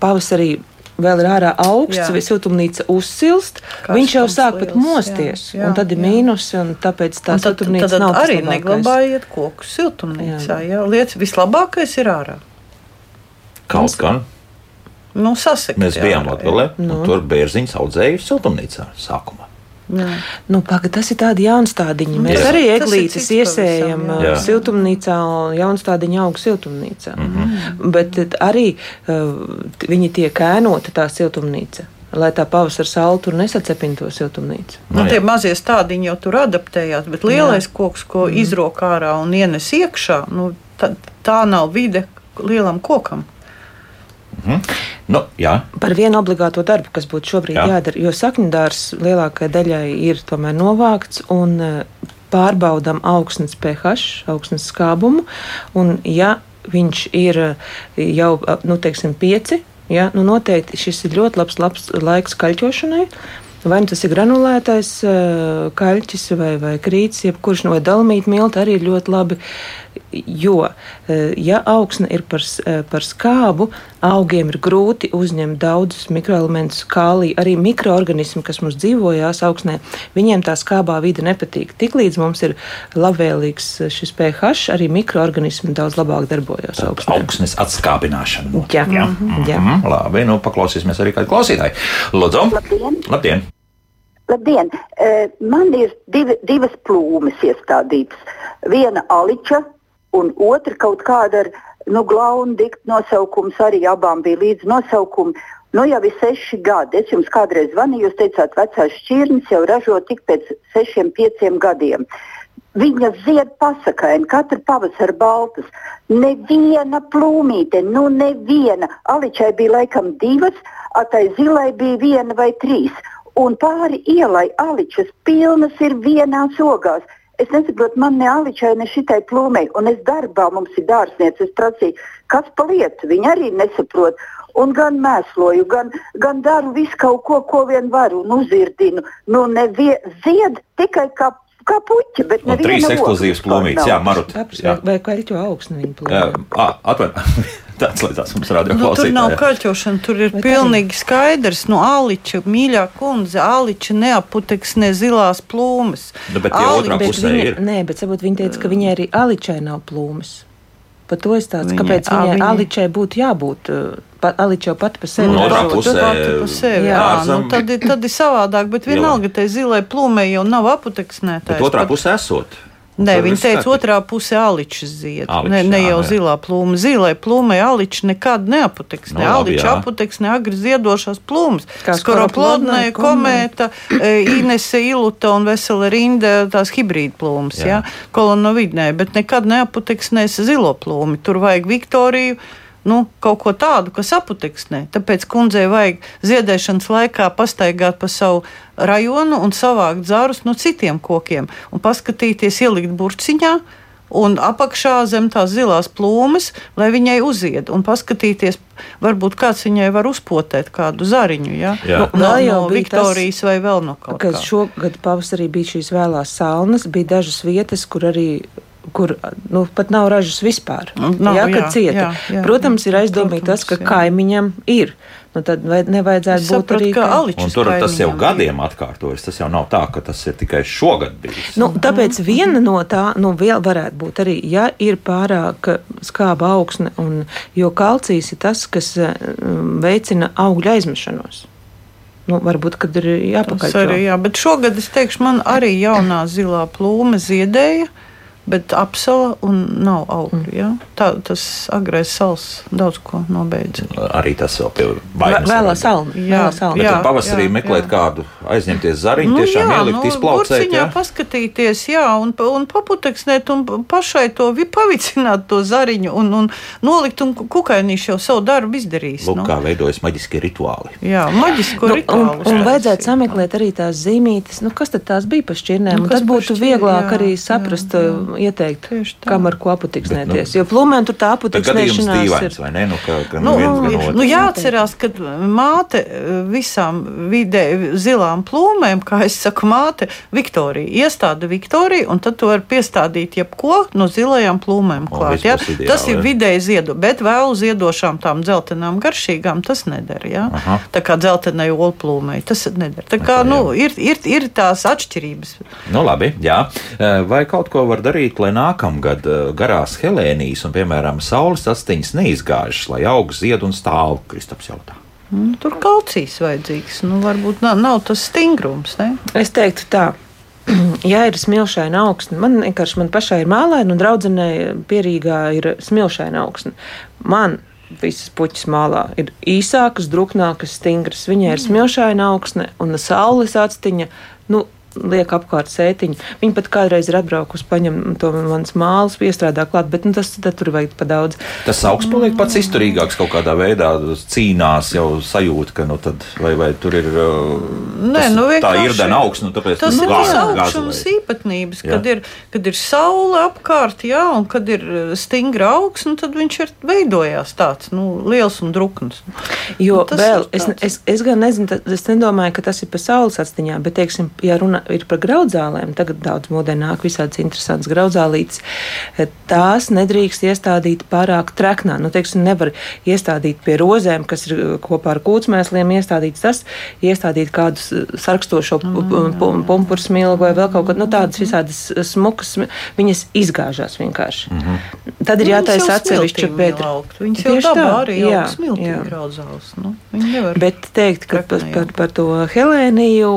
pavasarī vēl ir ārā augsts,
Jā.
vai siltumnīca uzsilst,
Karstums
viņš jau sāk pat mosties.
jā, jā,
un tad ir
jā.
mīnus, un tāpēc tā
un tad,
siltumnīca
tad
nav
arī neglabājiet koku siltumnīcā. Jā. Lietas vislabākais ir ārā.
Kaut gan
Nu, sasekt,
mēs
jā,
bijām
jā.
Latvijā, un tur bērziņš audzēja siltumnīcā sākumā.
Nu, paga, tas ir tāds jaunstādiņš. Mēs
Jā.
arī eglītes iesējam
jā.
jā. siltumnīcā, un jaunstādiņa aug siltumnīcā. Mm
Mhm.
-hmm. Bet tad arī uh, viņi tiek ēnota tā siltumnīca. Lai tā pavasara saule tur nesacepina to siltumnīcu.
Nu,
Nu,
tie
jā.
mazie stādiņi jau tur adaptējās, bet lielais Jā. koks, ko mm. izrok ārā un ienes iekšā, nu, tā, tā nav vide lielam kokam.
Nu, jā,
Par vienu obligāto darbu, kas būtu šobrīd
Jā.
Jā. jādara, jo sakņdārs lielākajai daļai ir tomēr novākts un eh, pārbaudām augsnes pH, augsnes skābumu. Un, ja viņš ir eh, jau eh, nu, teiksim, pieci, ja, nu, noteikti šis ir ļoti labs, labs laiks kaļķošanai. Vai nu tas ir granulētais kaļķis vai, vai krīts, jebkurš no dalmīta milta arī ir ļoti labi. Jo, eh, ja augsne ir par, eh, par skābu, augiem ir grūti uzņemt daudzus mikroelementus, kālī, arī mikroorganismi, kas mums dzīvojās augsnē, viņiem tā skābā vide nepatīk. Tiklīdz mums ir labvēlīgs eh, šis pH, arī mikroorganismi daudz labāk darbojas augsnē.
augsnes atskābināšana.
Jā.
jā?
Mhm. Jā.
Mhm, Labi, nu paklausīsimies arī kādu klausītāju. Lūdzu,
Labdien!
labdien!
Labdien. Man ir divi, divas plūmes iestādītas. Viena aliča un otra kaut kāda ar nu, glaunu diktu nosaukums. Arī abām bija līdz nosaukumi. Nu, jau ir seši gadi. Es jums kādreiz zvanīju, jūs teicāt, vecās šķirnes jau ražo tik pēc sešiem, pieciem gadiem. Viņa zied pasakaini, katru pavasaru baltas. Neviena plūmīte, nu neviena. Aličai bija laikam divas, atai zilai bija viena vai trīs. Un pāri ielai aličas pilnas ir vienās ogās. Es nesaprotu, man ne aličai, ne šitai plūmei. Un es darbā mums ir dārzniece. Es prasīju, kas pa lietu. Viņa arī nesaprot. Un gan mēsloju, gan, gan daru visu kaut ko, ko vien varu un uzirdinu. Nu, nevie, zied tikai kā, kā puķi, bet
Un trīs
vispār
plūmītes, jā, Jā.
vai, kaļķo augsni viņa
Jā,
plūmē.
Atvainojiet, tāds līdzās mums radio
Nu, tur nav kaļķošana, tur ir
Bet
pilnīgi skaidrs. Nu, Aliča, mīļā kundze, Aliča neaputeks ne zilās plūmes.
Nu, bet tie
Ali-
otrā pusē
viņa,
ir.
nē, bet sabūt, viņa teica, ka viņai arī aličai nav plūmes. Par to es tādu,
Viņai-
kāpēc viņai
viņai-
aličai būtu jābūt. uh, Pa, aliča jau pati par sevi
Un otrā
ražo.
pusē-
Pati par sevi, jā,
ārzem-
nu, tad, ir, tad ir savādāk, bet vienalga, tai zilai plūmei jau nav aputeksnētājs.
Bet otrā pusē esot.
Nē,
viss
teica,
kārtībā.
otrā pusē aličs zied.
Aličs,
ne, ne
jā,
jau
jā.
zilā plūma. Zilai plūmai aličs nekad neaputeks.
Nu,
Ne
labi,
aličs
jā.
aputeks, ne agri ziedošās plūmas. Skoroplodnē, komēta, e, Inese iluta un vesela rinda tās hibrīd plūmas,
Jā.
jā, kolonovidnē, bet nekad neaputeks nes zilo plūmi. Tur vajag Viktoriju. Nu, kaut ko tādu, kas aputeksnē. Tāpēc kundzei vajag ziedēšanas laikā pastaigāt pa savu rajonu un savākt zārus no citiem kokiem un paskatīties, ielikt burciņā un apakšā zem tās zilās plūmes, lai viņai uzied un paskatīties, varbūt kāds viņai var uzpotēt kādu zariņu. Ja?
Jā.
No, no
bija
Viktorijas vai vēl no kaut
Kad
kā.
šogad pavasarī bija šīs vēlās salnas, bija dažas vietas, kur arī. Kur nu, pat nav ražas vispār.
Nav,
jā,
jā,
kad cieta.
jā, jā,
Protams, ir
jā,
aizdomīgi tas, ka
jā.
kaimiņam ir. Nu, tad nevajadzētu
Es
būt
sapratu,
arī.
ka
ka-
tur tas jau gadiem atkārtojas. Tas jau nav tā, ka tas ir tikai šogad bijis.
Nu, tāpēc viena no tā, nu, vēl varētu būt arī, ja ir pārāk skāba augsne, un, jo kalcijs ir tas, kas um, veicina augļu aizmešanos. Nu, varbūt, kad ir jāpakaļ.
Tas arī, jā, bet šogad es teikšu, man arī jaunā zilā plūme ziedēja. Bet apsala un nav augļu. Ja? Tā, tas agrais sals daudz ko nobeidza.
Arī tas vēl pie vainas.
Vēlā salna.
Jā,
salna.
Jā.
pavasarī meklēt
jā.
kādu, aizņemties zariņu, tiešām ielikt, izplaucēt.
burciņā
Ja?
paskatīties, jā, un, un paputeksnēt, un pašai to vi- pavicināt to zariņu, un, un nolikt, un kukainīši jau savu darbu izdarīs.
Lūk, kā veidojas maģiskie rituāli.
Jā, maģisko
Nu, un,
rituālu.
un vajadzētu sameklēt arī tās zīmītes, nu, kas tad tās bija pa šķirnēm.
Nu,
Nu,
kas
tas būtu
šķir-
vieglāk
jā,
arī
jā,
saprast,
jā.
jā, ieteikt, kam ar ko aputeksnēties.
Bet,
Jo plūmēm tur tā
dīvains,
ir.
vai ne? Nu, ka, ka
Nu,
nu, otrs.
nu, jāatcerās, ka māte eh, visām vidē, zilām plūmēm, kā es saku, māte Viktorija iestāda Viktoriju, un tad tu vari piestādīt jebko no zilajām plūmēm
O,
klāt.
viss
Ja? Tas ir vidēji ziedo, bet vēl ziedošām tām dzeltenām garšīgām tas nedara. Ja?
Aha.
Tā kā dzeltenai olplūmei tas nedara. Tā kā,
Tā,
nu, ir, ir, ir tās atšķirības.
Nu, labi, jā. Eh, Vai kaut ko var darīt, lai nākamgad eh, garās Helēnijas un, piemēram, saules astiņas neizgāžas, lai aug zied un stāv? Kristaps jautā.
Nu, tur kalcijs vajadzīgs. Nu, varbūt nav, nav tas stingrums. Ne?
Es teiktu tā. Ja ir smilšaina augsne, man vienkārši man pašai ir mālaina, un draudzenei pierīgā ir smilšaina augsne. Man visas puķis mālā ir īsākas, druknākas, stingras. Viņai ir smilšaina augsne un saules atstiņa. Nu, Liek apkārt sētiņu. Viņa pat kādreiz ir atbraukusi, paņem to manas mālas, piestrādā klāt, bet nu, tas tad tur vajag pa daudz.
Tas augsts paliek pats izturīgāks kaut kādā veidā, cīnās jau sajūta, ka nu, tad, vai, vai tur ir uh,
Nē,
tas,
nu,
tā ir dana augsts, nu, tāpēc
Tas
nu,
ir tas augšums īpatnības,
Jā.
kad ir, kad ir saule apkārt, jā, un kad ir eh, stingra augsne, tad viņš ir veidojās tāds nu, liels un drukns.
Jo
Nu, tas
vēl es, es, es gan nezinu, ta- es nedomāju, ka tas ir par saules atstiņām, bet, teiksim, ja runa ir par graudzālēm, tagad daudz modē nāk visādas interesantas graudzālītes, eh, tās nedrīkst iestādīt pārāk treknā. Nu, teiksim, nevar iestādīt pie rozēm, kas ir eh, kopā ar kūtsmēsliem iestādīts tas, iestādīt kādus eh, sarkstošo
Mm,
pumpuru smilgu vai vēl kaut ko, nu, tādas visādas eh, smukas, viņas izgāžās vienkārši.
Mhm.
Tad ir jātaisa atsevišķa
augt. Viņas jau
tā,
arī
jā,
aug smiltīgi
jā.
graudzās. Nu, viņi nevar.
Bet teikt, ka par, par, par to Helēniju,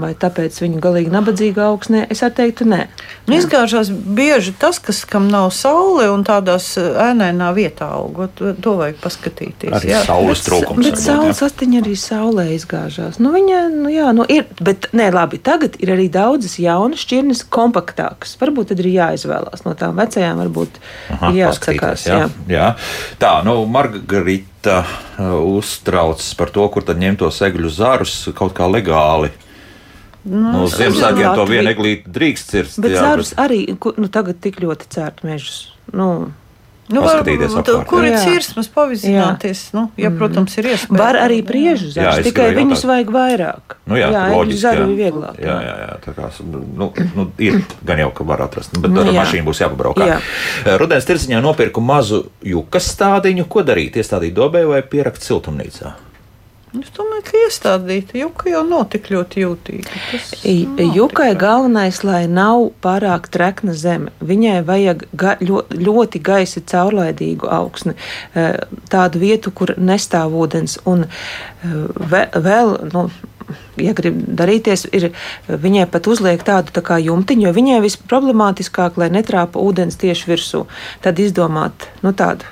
vai tāpēc viņa galīgi nabadzīga augsnē, es arī teiktu, nē.
Nu, izgāžās bieži tas, kas, kam nav saule un tādās eh, ēnainā vietā augot. To, vajag paskatīties.
Arī
jā.
saules trūkums.
Bet
varbūt,
saules astiņa arī saulē izgāžās. Nu, viņa, nu, jā, nu, ir, bet, nē, labi, tagad ir arī daudzas jaunas šķirnes, kompaktākas. Varbūt tad ir jāizvēlās no tām vecajām, varbūt
Aha,
jāatsakās.
jā.
Jā.
Jā. Tā, nu, Margarita uh, uztraucas par to, kur tad ņemt tos egļu zarus kaut kā legāli. Nu, Uz Ziemassvētkiem to vienu eglīti drīkst cirst.
Bet
jā,
zārus arī ku- nu, tagad tik ļoti cērt mežus. Nu,
Nu,
Paskatīties
var-
apkārt,
Kur ir
jā.
cirsmas pavizināties? Nu, ja, protams, ir iespēja.
var arī priežu
Jā, es
tikai viņus
jautāt.
vajag vairāk.
Nu, jā,
jā
jā loģiski.
zaru
jā.
ir vieglāk.
Jā, jā, jā tā kā nu, nu, ir gan jau, ka var atrast, bet
Nu,
ar
jā.
mašīnu būs jāpabraukā.
Jā.
Rudens tirziņā nopirku mazu jukas stādiņu. Ko darīt? Iestādīt dobē vai pierakt siltumnīcā?
Es domāju, ka iestādīta juka jau nav tik ļoti jūtīga.
Jukai galvenais, lai nav pārāk trekna zeme. Viņai vajag ga, ļoti, gaisa caurlaidīgu augsni, eh, tādu vietu, kur nestāv ūdens. Un ve- vēl, nu, ja grib darīties, ir viņai pat uzliek tādu tā kā jumtiņu, jo viņai visproblemātiskāk, lai netrāpa ūdens tieši virsū, tad izdomāt nu, tādu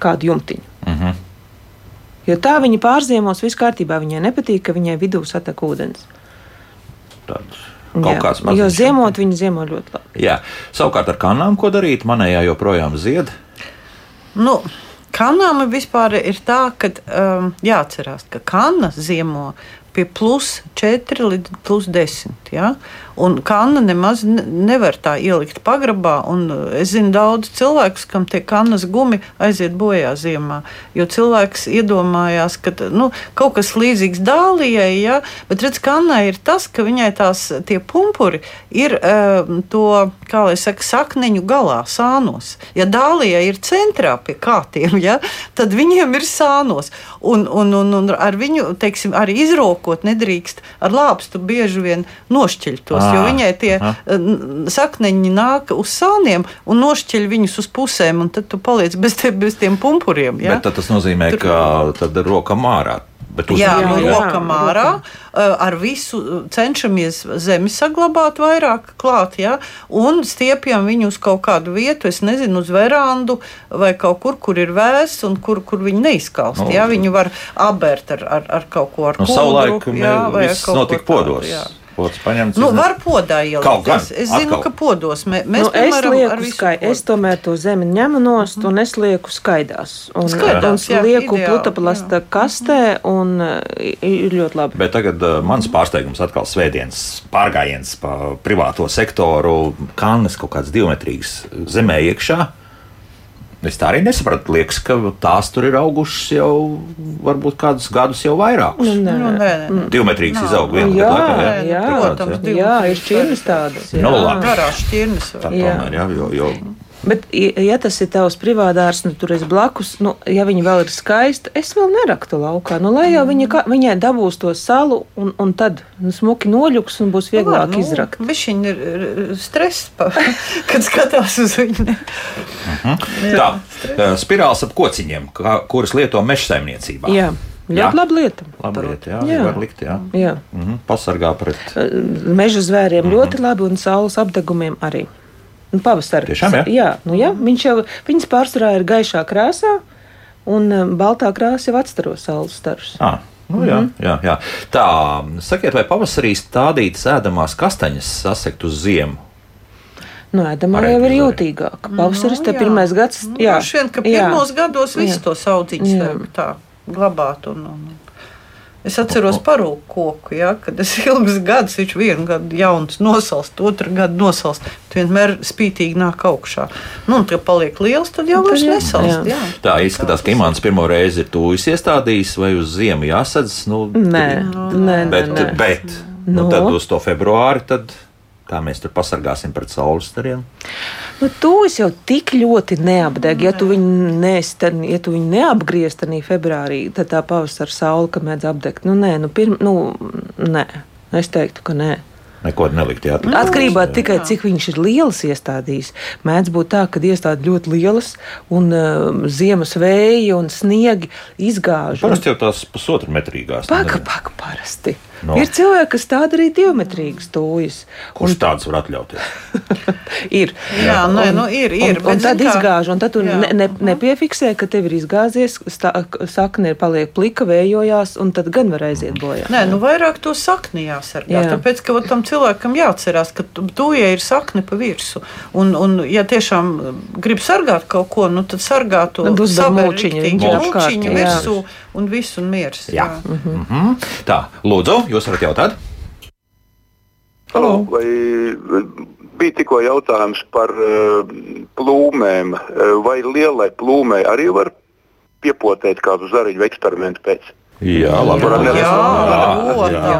kādu jumtiņu.
Mhm.
Jo tā viņa pārziemos, viss kārtībā. Viņai nepatīk, ka viņai vidū satek ūdens.
Tāds kaut kāds
Jo
mazs.
ziemot viņa ziemo ļoti labi.
Jā, savukārt ar kanām ko darīt? Manējā joprojām zied.
Nu, kanām vispār ir tā, ka um, jāatcerās, ka kana ziemo pie plus 4 līdz plus 10. Ja? Un kanna nemaz ne- nevar tā ielikt pagrabā. uh, Es zinu daudz cilvēkus, kam tie kannas gumi aiziet bojā ziemā. Jo cilvēks iedomājās, ka nu, kaut kas līdzīgs dālijai, ja? bet redz, kannai ir tas, ka viņai tās tie pumpuri ir um, to, kā lai saka, sakneņu galā, sānos. Ja dālijai ir centrā pie kātiem, ja? tad viņiem ir sānos. Un, un, un, un ar viņu, teiksim, arī izrokot nedrīkst ar lāpstu bieži vien nošķirt tos, jo
Ā,
viņai tie
aha.
n- sakneņi nāk uz sāniem un nošķir viņus uz pusēm, un tad tu paliec bez, tie, bez tiem pumpuriem. Ja?
Bet tad tas nozīmē,
Tur-
ka tad roka mārā. Bet uz-
Jā, no
jā.
rokām ārā. uh, Ar visu uh, cenšamies zemi saglabāt vairāk klāt, ja? un stiepjam viņu uz kaut kādu vietu, es nezinu, uz verandu vai kaut kur, kur ir vēss un kur, kur viņi neizkalst.
Nu,
ja? Viņu var apbērt ar, ar, ar kaut ko ar
Nu,
kuldru,
savulaik
jā, vai
viss notika podos.
jā.
Pods paņemts.
Nu, var podā ielikt. Es, es zinu,
atkal.
ka podos mē, mēs
Nu, es,
piemēram, ar
lieku skai,
podu.
es tomēr to zemi ņemu nost un es lieku skaidās. Un,
Skaidās,
un
jā,
lieku
ideāli,
plutaplasta kastē un uh, ir ļoti labi.
Bet tagad uh, mans pārsteigums atkal svētdienas pārgājiens pa privāto sektoru, kannas kaut kāds divmetrīgs zemē iekšā. Es tā arī nesapratu. Liekas, ka tās tur ir augušas jau varbūt kādus gadus jau vairākus.
Nu, nē.
Nu, nē, nē.
Divmetrīgs izaug vienā
Jā,
laikā.
jā,
protams,
jā.
Jā, ir šķirnes tādas.
Nu,
jā.
labi.
Garās šķirnes.
Tā.
Jā.
tomēr, jā, jo, jo
Bet, ja tas ir tavs privātārs, nu tur es blakus, nu, ja viņa vēl ir skaista, es vēl neraktu laukā. Nu, lai jau viņa, kā- viņai dabūs to salu, un, un tad nu, smuki noļuks un būs vieglāk
nu,
izrakt.
Viņš ir ir stress, pa, kad skatās uz viņu.
tā, uh, spirāls ap kociņiem, kā- kuras lieto meža saimniecībā.
Jā, ļoti
Jā.
laba lieta.
Labi, lieta, jā,
Jā.
jā. var likt, jā.
Jā.
Mhm, pasargā pret.
Meža zvēriem mm -hmm. ļoti labi, un saules apdegumiem arī. Un pavasarī.
Tiešām, jā?
jā, nu, jā viņš jau, viņas pārsvarā ir gaišā krāsā, un um, baltā krāsa jau atstaro saules starus.
Ah, nu, jā, mm -hmm. jā, jā. Tā, sakiet, vai pavasarī stādītas ēdamās kastaņas sasekt uz ziemu?
Nu, ēdamā jau ir
izdarīt.
jūtīgāka. Pavasaris,
Nu,
te
jā.
pirmais gads,
Nu,
jā.
droši vien, ka
jā.
pirmos gados visu
Jā.
to
Jā.
vajag tā glabāt. Un, un, Es atceros parūku koku, ja, kad es ilgus gadus, viņš vienu gadu jauns nosalst, otru gadu nosalst. Tu vienmēr spītīgi nāk augšā. Nu, un, kad paliek liels, tad jau
Tad
vairs nesalst.
Jā.
Jā.
Tā izskatās, ka Imants pirmo reizi ir tūjis iestādījis, vai uz ziemu jāsadz. Nu,
Nē, nē, nē.
Bet,
nē.
bet nu,
Nu?
tad uz to februāri, tad kā mēs tur pasargāsim pret saules stariem?
Nu, to es jau tik ļoti neapdegu. Ja tu viņu, nesten, ja tu viņu neapgriezt arī februārī, tad tā pavasara saule, kad mēdz apdegt. Nu, nē, nu, pirm, nu, nē, es teiktu, ka nē.
Neko nelikt. Jā,
Nu, Atkarībā no tikai cik viņš ir liels iestādījis. Mēdz būt tā, ka iestādes ļoti lielas un uh, ziemas vēji un sniegi izgāž. un-
Parasti jau tās pusotra metrīgās.
Paka, paka, parasti.
No.
Ir cilvēki, kas tādu arī divmetrīgas tūjas.
Kurš tādas var atļauties?
Ir.
Jā, nē, nu, ir, ir,
Un,
bet
un tad
kā-
izgāž, un tad tu ne, ne, nepiefiksē, ka tev ir izgāzies, stā, sakne ir paliek plika, vējojās, un tad gan var aiziet bojā.
Nē, nu vairāk to sakni jāsargā. Jā. Tāpēc, ka tam cilvēkam jāatcerās, ka tūjai ir sakne pa virsmu. Un, un, ja tiešām grib sargāt kaut ko, nu, tad sargā to
Tad uzber
saber
jā.
un viss un miers.
Jā. Mm -hmm. Tā, lūdzu, jūs varat jautāt?
Halo. Vai eh, bija tikko jautājums par uh, plūmēm? Eh, Vai lielai plūmei arī var piepotēt kādu zariņu eksperimentu pēc?
Jā, labi.
Jā,
Jā,
jā, jā.
Jā.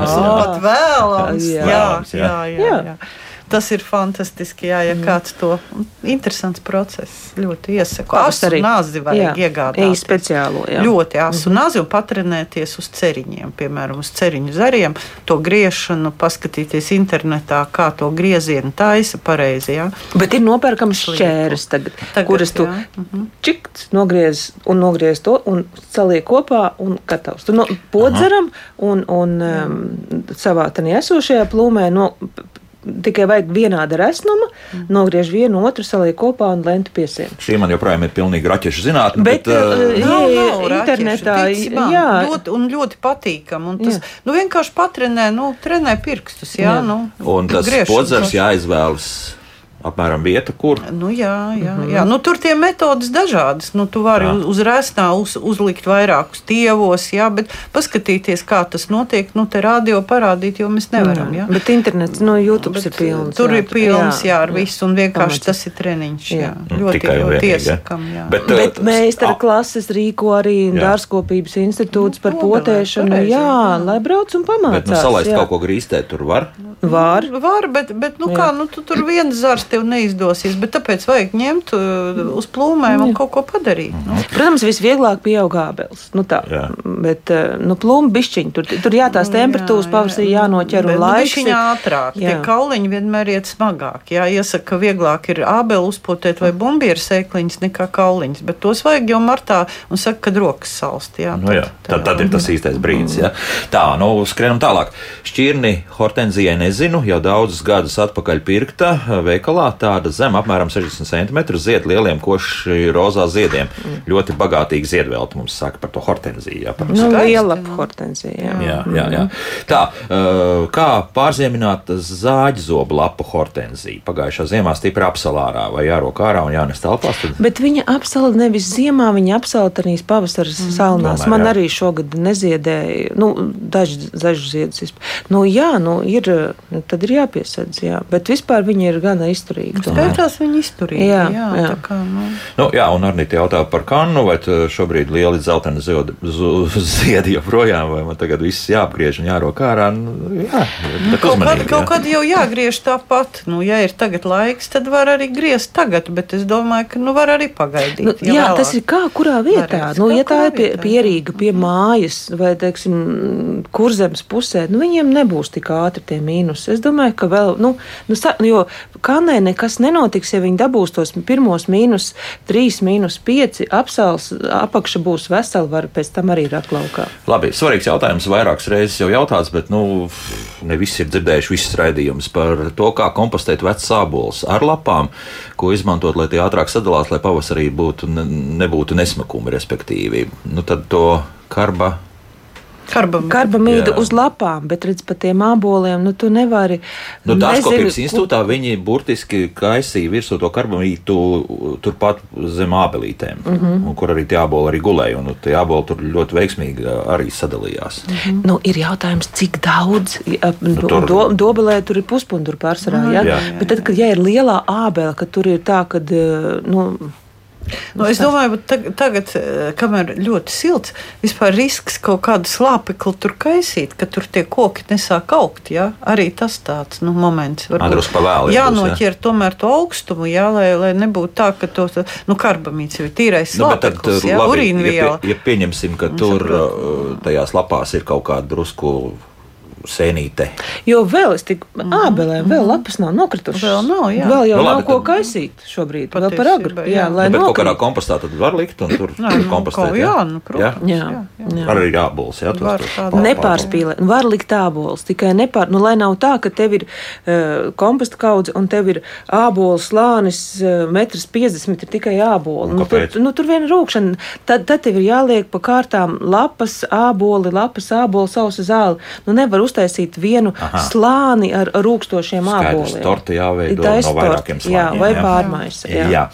Jā,
jā.
jā, jā,
Jā.
jā. Tas ir fantastiski, jā, ja kāds to interesants process ļoti iesaku. Asu nāzi vajag iegādāt.
Ej speciālo, jā.
Ļoti asu nāzi un patrenēties uz ceriņiem, piemēram, uz ceriņu zariem, to griešanu, paskatīties internetā, kā to griezienu taisa pareizi. Jā.
Bet ir nopērkams šķērs, tagad,
Tagad,
kuras tu
jā. Mhm.
čikts, nogriez un nogriez to un saliek kopā un gatavs. Tu no, podzeram un, un um, savā tādā esošajā plūmē no, tikai vajag vienāda resnuma,
Mhm.
nogriež vienu otru, saliek kopā un lentu piesien.
Šī man joprojām ir pilnīgi raķešu zinātne.
Bet,
Bet,
eh,
Nav, nav
internetā,
man,
jā.
ļoti, un ļoti patīkami. Un Tas
Jā.
nu, vienkārši patrenē, nu, trenē pirkstus. Jā,
Jā.
Nu,
un tas podzers jāizvēlas apmēram vieta, kur.
Nu, jā, jā, mm -hmm. jā. Nu, tur tie metodas dažādas. Nu, tu vari
Jā.
uz, rēsnā uz, uzlikt vairākus tievos, jā, bet paskatīties, kā tas notiek, nu, te radio parādīt, jo mēs nevaram. Jā.
Bet internets, no YouTube ir pilns.
Tur
jā,
ir pilns, jā, ar
jā.
visu, un vienkārši
Pamats.
tas ir treniņš. Jā.
Jā.
Nu,
Ļoti,
tikai
ļoti
vienīgi, jā.
Jā.
Bet,
Bet
eh,
meistara klases rīko arī
Jā.
dārzkopības institūts par
Nu, obelē,
potēšanu. Jā,
jā.
lai brauc un pamācās.
Bet, nu, salaist
jā.
kaut ko grīstēt, tur var.
Var.
Var, bet, bet nu,
Jā.
kā, nu, tu tur viens zars tev neizdosies. Bet tāpēc vajag ņemt uh, uz plūmēm un kaut ko padarīt. Nu.
Protams, visvieglāk pieaug ābeles. Nu tā,
Jā.
bet eh, nu, plūmu bišķiņi. Tur, tur jā, tās temperatūras pavasarī jānoķer un
nu,
laiks.
bišķiņ
ir-
ātrāk. Tie
Jā.
kauliņi vienmēr iet smagāk. Jā, iesaka, ka vieglāk ir ābeli uzpotēt vai bumbieru sēkliņas nekā kauliņas. Bet tos vajag jau martā un saka, kad rokas salst. Jā,
Nu, jā, tad, tad ir tas īstais brīdis. Ja? Tā, nu, skrienam tālāk. Šķirni hortenzijai nezinu, jau daudzus gadus atpakaļ pirkta eh, veikalā. Tāda zem apmēram 60 cm zied lieliem koši rozā ziediem. Ļoti bagātīgi ziedvelti mums saka par to hortenziju. Jā, par
Nu, liela hortenzija. Jā.
Jā, jā, jā. Tā, eh, kā pārziemināt zāģzobu lapu hortenziju? Pagājušā ziemā stipri apsalārā vai jārok ārā un jānes telpās. Tad...
Bet viņa apsala nevis ziemā, viņa apsala arī pavasara salnās.
Tomēr,
Man
jā.
arī šogad neziedēja, nu, daži, daži ziedus. Nu, jā, nu, ir, nu, tad ir jāpiesedz, jā. Bet vispār viņa ir gana izturīga. Tomēr.
Skaitās viņi izturīgi.
Jā,
Jā,
jā.
tā kā, nu.
Nu, jā, un arī jautā par kannu, vai šobrīd lieli zeltaini ziedi, joprojām, vai man tagad viss jāapgriež un jārok ārā. Nu, jā, bet
Kaut kad,
uzmanīgi,
kaut
jā.
kad jau jāgriež tāpat. Nu, ja ir tagad laiks, tad var arī griezt tagad, bet es domāju, ka nu, var arī pagaidīt.
Nu, jā,
vēlāk.
tas ir kā kurā vietā.
Varēs,
Nu, ja tā ir pie, pierīga pie mājas vai, teiksim, kurzemes pusē, nu, viņiem nebūs tik ātri tie mīnusi. Es domāju, ka vēl, nu, nu jo kanē nekas nenotiks, ja viņi dabūs tos pirmos mīnus 3, mīnus 5, apsals, apakša būs vesela, var pēc tam arī rakt laukā.
Labi, svarīgs jautājums. Vairākas reizes jau jautāts, bet nu, ne visi ir dzirdējuši visas raidījumus par to, kā kompostēt vecas sābolus ar lapām, ko izmantot, lai tie ātrāk sadalās, lai pavasarī būtu, ne, nebūtu nesmakumi, respektīvi. Nu, tad to karba.
Karbam.
Karbamīdu
Jā.
uz lapām, bet redz, pa tiem āboliem, nu, tu nevari.
Nu, Dārzkopības
nezinu,
institūtā viņi burtiski kaisīja virsū to karbamītu turpat zem ābelītēm, mm. -hmm. kur arī tie āboli arī gulēja. Un nu, tie āboli tur ļoti veiksmīgi arī sadalījās.
Nu, ir jautājums, cik daudz.
Nu, tur-
do, dobelē tur ir puspunkts pārsvarā. Ja?
jā.
Bet tad, kad ja ir lielā ābele, ka tur ir tā, ka. Nu,
Nu, es domāju, ka tag, tagad, eh, kamēr ļoti silts, vispār risks kaut kādu slāpekli tur kaisīt, ka tur tie koki nesāk augt. Ja? Arī tas tāds nu, moments.
Pa vēlu
Jā, noķer tomēr to augstumu, jā, lai, lai nebūtu tā, ka to nu, karbamīts ir tīrais
Nu,
slāpeklis,
labi,
urīnviela.
ja, pie, ja pieņemsim, ka tur uh, tajās lapās ir kaut kāda drusku sēnīte.
jo vēl es tik ābelēm, vēl lapas nav nokritušas.
Vēl nav, jā.
Vēl jau
Nu,
nav
labi,
ko
tad-
kaisīt šobrīd. Vēl par agru.
jā.
Jā, lai
Nu, bet kaut kādā kompostā tad var likt un tur
Nē, nu,
kompostēt.
kaut- jā, nu, protams.
Jā, jā.
Arī jā,
Var
tos
tādā-
pār-
Nepārspīlēt, var likt ābolus, tikai nepār, nu, lai nav tā, ka tev ir uh, komposta kaudze un tev ir ābolu slānis, uh, metrs 50 ir tikai āboli. Nu, tur, nu, tur viena rūkšana, tad, tad tev ir jāliek pa kārtām lapas, āboli, lapas, āboli, sausa zāli. Nu, nevar uztaisīt vienu
Aha.
slāni ar, rūkstošiem āboliem.
torte jāveido
Taisa
no vairākiem
torte, Jā,
slāņiem,
vai pārmaiņas. Jā.
Jā.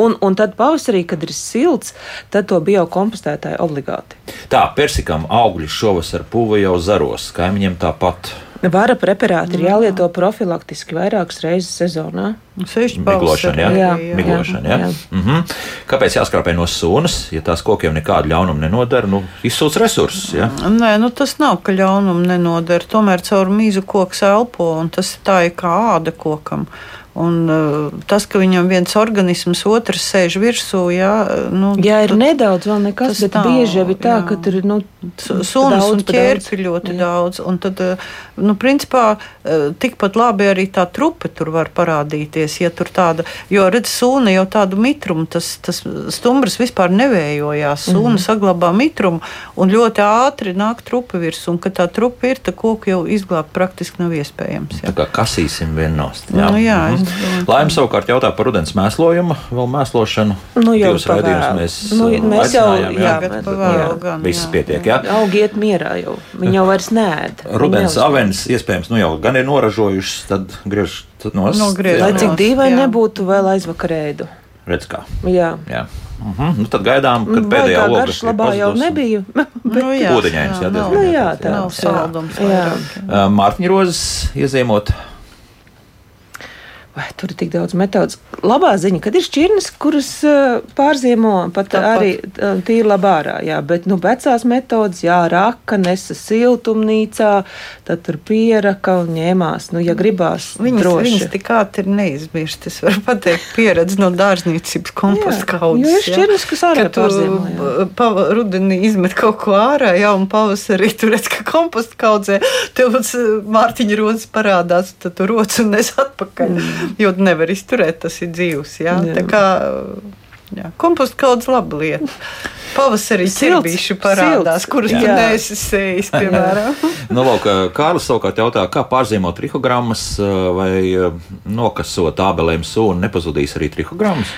Un, un tad pavasarī, kad ir silts, tad to biokompostētāji obligāti.
Tā, persikam augļi šovasar puva jau zaros, kaimiņiem tāpat.
Vara preparāti ir jālieto profilaktiski vairākas reizes sezonā.
Miglošana, jā,
Jā,
jā.
Miglošana, jā.
jā.
Mhm. Kāpēc jāskrāpē no sunas, ja tās kokiem nekādu ļaunumu nenodara? Nu, izsūc resursus, jā.
Nē, nu tas nav, ka ļaunumu nenodara. Tomēr caur mīzu koks elpo, un tas tā ir kā āda kokam. Un, uh, tas, ka viņam viens organisms, otrs sēž virsū, jā, nu,
Jā, ir
tad
nedaudz, vēl nekas, bet
tā,
bieži jau ir tā,
jā.
ka tur ir nu,
su- sunas
daudz
un
pa
ķērpi ļoti
Jā.
daudz. Un tad, uh, nu, principā, tikpat labi arī tā trupe tur var parādīties. Ja tur tāda, jo, redz, sūna jau tādu mitrumu, tas, tas stumbrs vispār nevējojās. Sūna mm -hmm. saglabā mitrumu un ļoti ātri nāk trupe virsū. Un, kad tā trupe ir, tad koku jau izglābt praktiski nav iespējams.
Tā
Jā.
kā kasīsim vienu nost.
Nu, jā, es
Mhm.
Domāju.
Laim savukārt jautā par rudens mēslojumu, vēl mēslošanu.
Nu, jau
Divus raidījumus mēs,
Nu,
uh,
mēs jau-
aicinājām,
jā,
Tagad
bet-
pa
jā.
gan,
Viss
jā.
pietiek, jā.
augi iet mierā jau. Viņi jau vairs nēd.
Rudens avenes iespējams nu jau gan ir noražojušas, tad griežat nost.
Nogriezt
Lai
Jā,
cik dīvaini
jā.
nebūtu vēl aizvakarēdu.
Redz kā.
Jā.
Jā. Mhm. Nu, tad gaidām, kad pēdējā loga
garš labā jau nebija.
Nu, jā,
Ūdeņains, jā,
nav-
diezgan
Nu, jā,
jā,
tā.
Nav saldums.
Jā.
vairāk.
Mārtiņa rozes iezīmot.
Vai tur ir tik daudz metodas? Labā ziņa, kad ir šķirnes, kuras uh, pārziemo pat
Tāpat.
arī uh, tīri labā ārā. Jā, bet nu, vecās metodas, jā, raka, nesa siltumnīcā, tad tur pieraka un ņēmās. Nu, ja gribās,
Viņas,
droši.
viņas tik ātri neizmirst. Es varu pateikt, pieredzi no dārzniecības komposta
Jā,
kaudzes.
jo ir šķirnes, kas ārā
tu
pārziemo, jā.
pava- rudenī izmet kaut ko ārā, jau un pavasarī tur redz, ka komposta kaudzē tev Mārtiņa rodas parādās, tad tu rodas un nes atpakaļ. Mm. Jo nevar izturēt, tas ir dzīvs. Jā?
Jā.
Tā kā jā, komposta kaudzes laba lieta. Pavasarī ķirbīši parādās,
silts.
kuras tu neesi sējis, piemēram.
Nu, lūk, Kārlis savukārt jautā, kā pārzīmot trihogrammas vai eh, nokasot ābelēm sūnu, nepazudīs arī trihogrammas?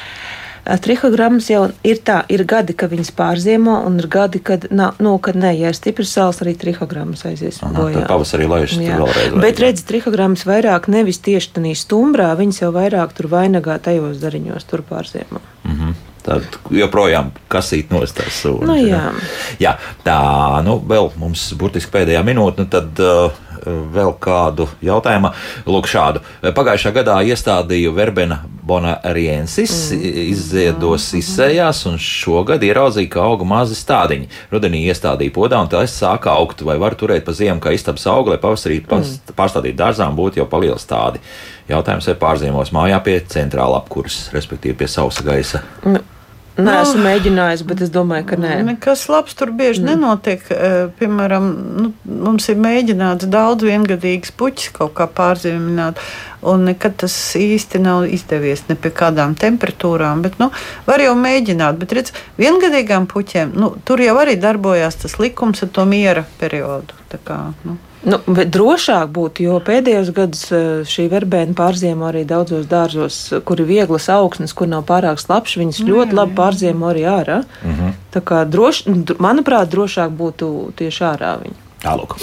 Trihogrammas jau ir tā, ir gadi, kad viņas pārziemo, un ir gadi, kad, nav, nu, kad nē, ja ir stiprs sāls, arī trihogrammas aizies
Aha,
bojā.
tad pavasarī
Jā.
vēlreiz.
Bet redz, trihogrammas vairāk nevis tieši tādā stumbrā, viņas jau vairāk tur vainagā tajos dariņos, tur pārziemo.
Mhm. Tad joprojām kasīt nost tās sūnas.
Nu, jā.
jā, tā, nu, vēl mums burtiski pēdējā minūte, nu tad uh, vēl kādu jautājumu. Lūk, šādu. Pagājušā gadā iestādīju verbena bonariensis, mm. izziedos izsējās, un šogad ieraudzīju, ka auga mazi stādiņi. Rudenī iestādīju podā, un tas sāka augt, vai var turēt pa ziemu, kā istabas auga, lai pavasarī pas, pārstādītu dārzām būtu jau palieli stādi. Jautājums, vai pārziemos mājā pie centrāla apkurs, respektīvi pie sausa gaisa.
Nē, esmu mēģinājis, bet es domāju, ka nē.
Nekas labs tur bieži mm. nenotiek. Eh, Piemēram, nu, mums ir mēģināts daudz viengadīgas puķis kaut kā pārzīmēt, un nekad tas īsti nav izdevies ne pie kādām temperatūrām. Bet, nu, var jau mēģināt, bet redz, viengadīgām puķiem nu, tur jau arī darbojās tas likums ar to miera periodu. Tā Kā, nu.
Nu, bet drošāk būtu, jo pēdējos gados eh, šī verbēna pārziemo arī daudzos dārzos, kur ir vieglas augsnes, kur nav pārāk slapjš. Viņas ļoti labi pārziemo arī ārā. Mm -hmm. Tā kā droši, dr- manuprāt, drošāk būtu tieši ārā viņa
Tālāk.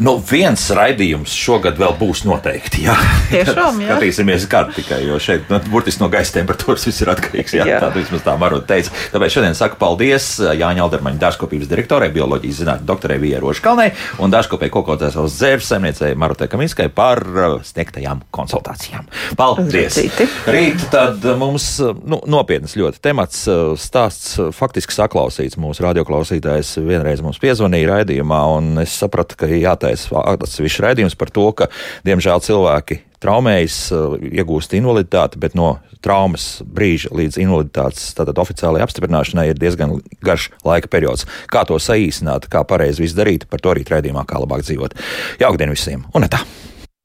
Nu, viens raidījums šogad vēl būs noteikti. Jā,
Tiešām, jā.
Skatīsimies, kāda tikai, jo šeit nu, burtiski no gaisa temperatūras viss ir atkarīgs. Jā, jā. Tā vismaz tā varot teikt. Tāpēc šodien saku paldies Jāņa Aldermaņa dārzkopības direktorai, bioloģijas zinātņu doktorai Vierošu Kalnei un dārzkopēji kokotēs uz dzērs saimniecei Marotai Kaminskai par sniegtajām konsultācijām. Paldies!
Uzrakstīti.
Rīt tad mums nu, nopietnas ļoti temats stāsts faktiski saklausīts. Mūsu radioklausītājs vienreiz mums piezvanīja raidījumā, un es sapratu, ka jātaisa atsevišķs raidījums par to, ka diemžēl cilvēki traumējas, uh, iegūst invaliditāti, bet no traumas brīža līdz invaliditātes tātad oficiālajai apstiprināšanai ir diezgan garš laika periods. Kā to saīsināt, kā pareizi viss darīt, par to arī raidījumā, kā labāk dzīvot. Jaukdien visiem! Un tā!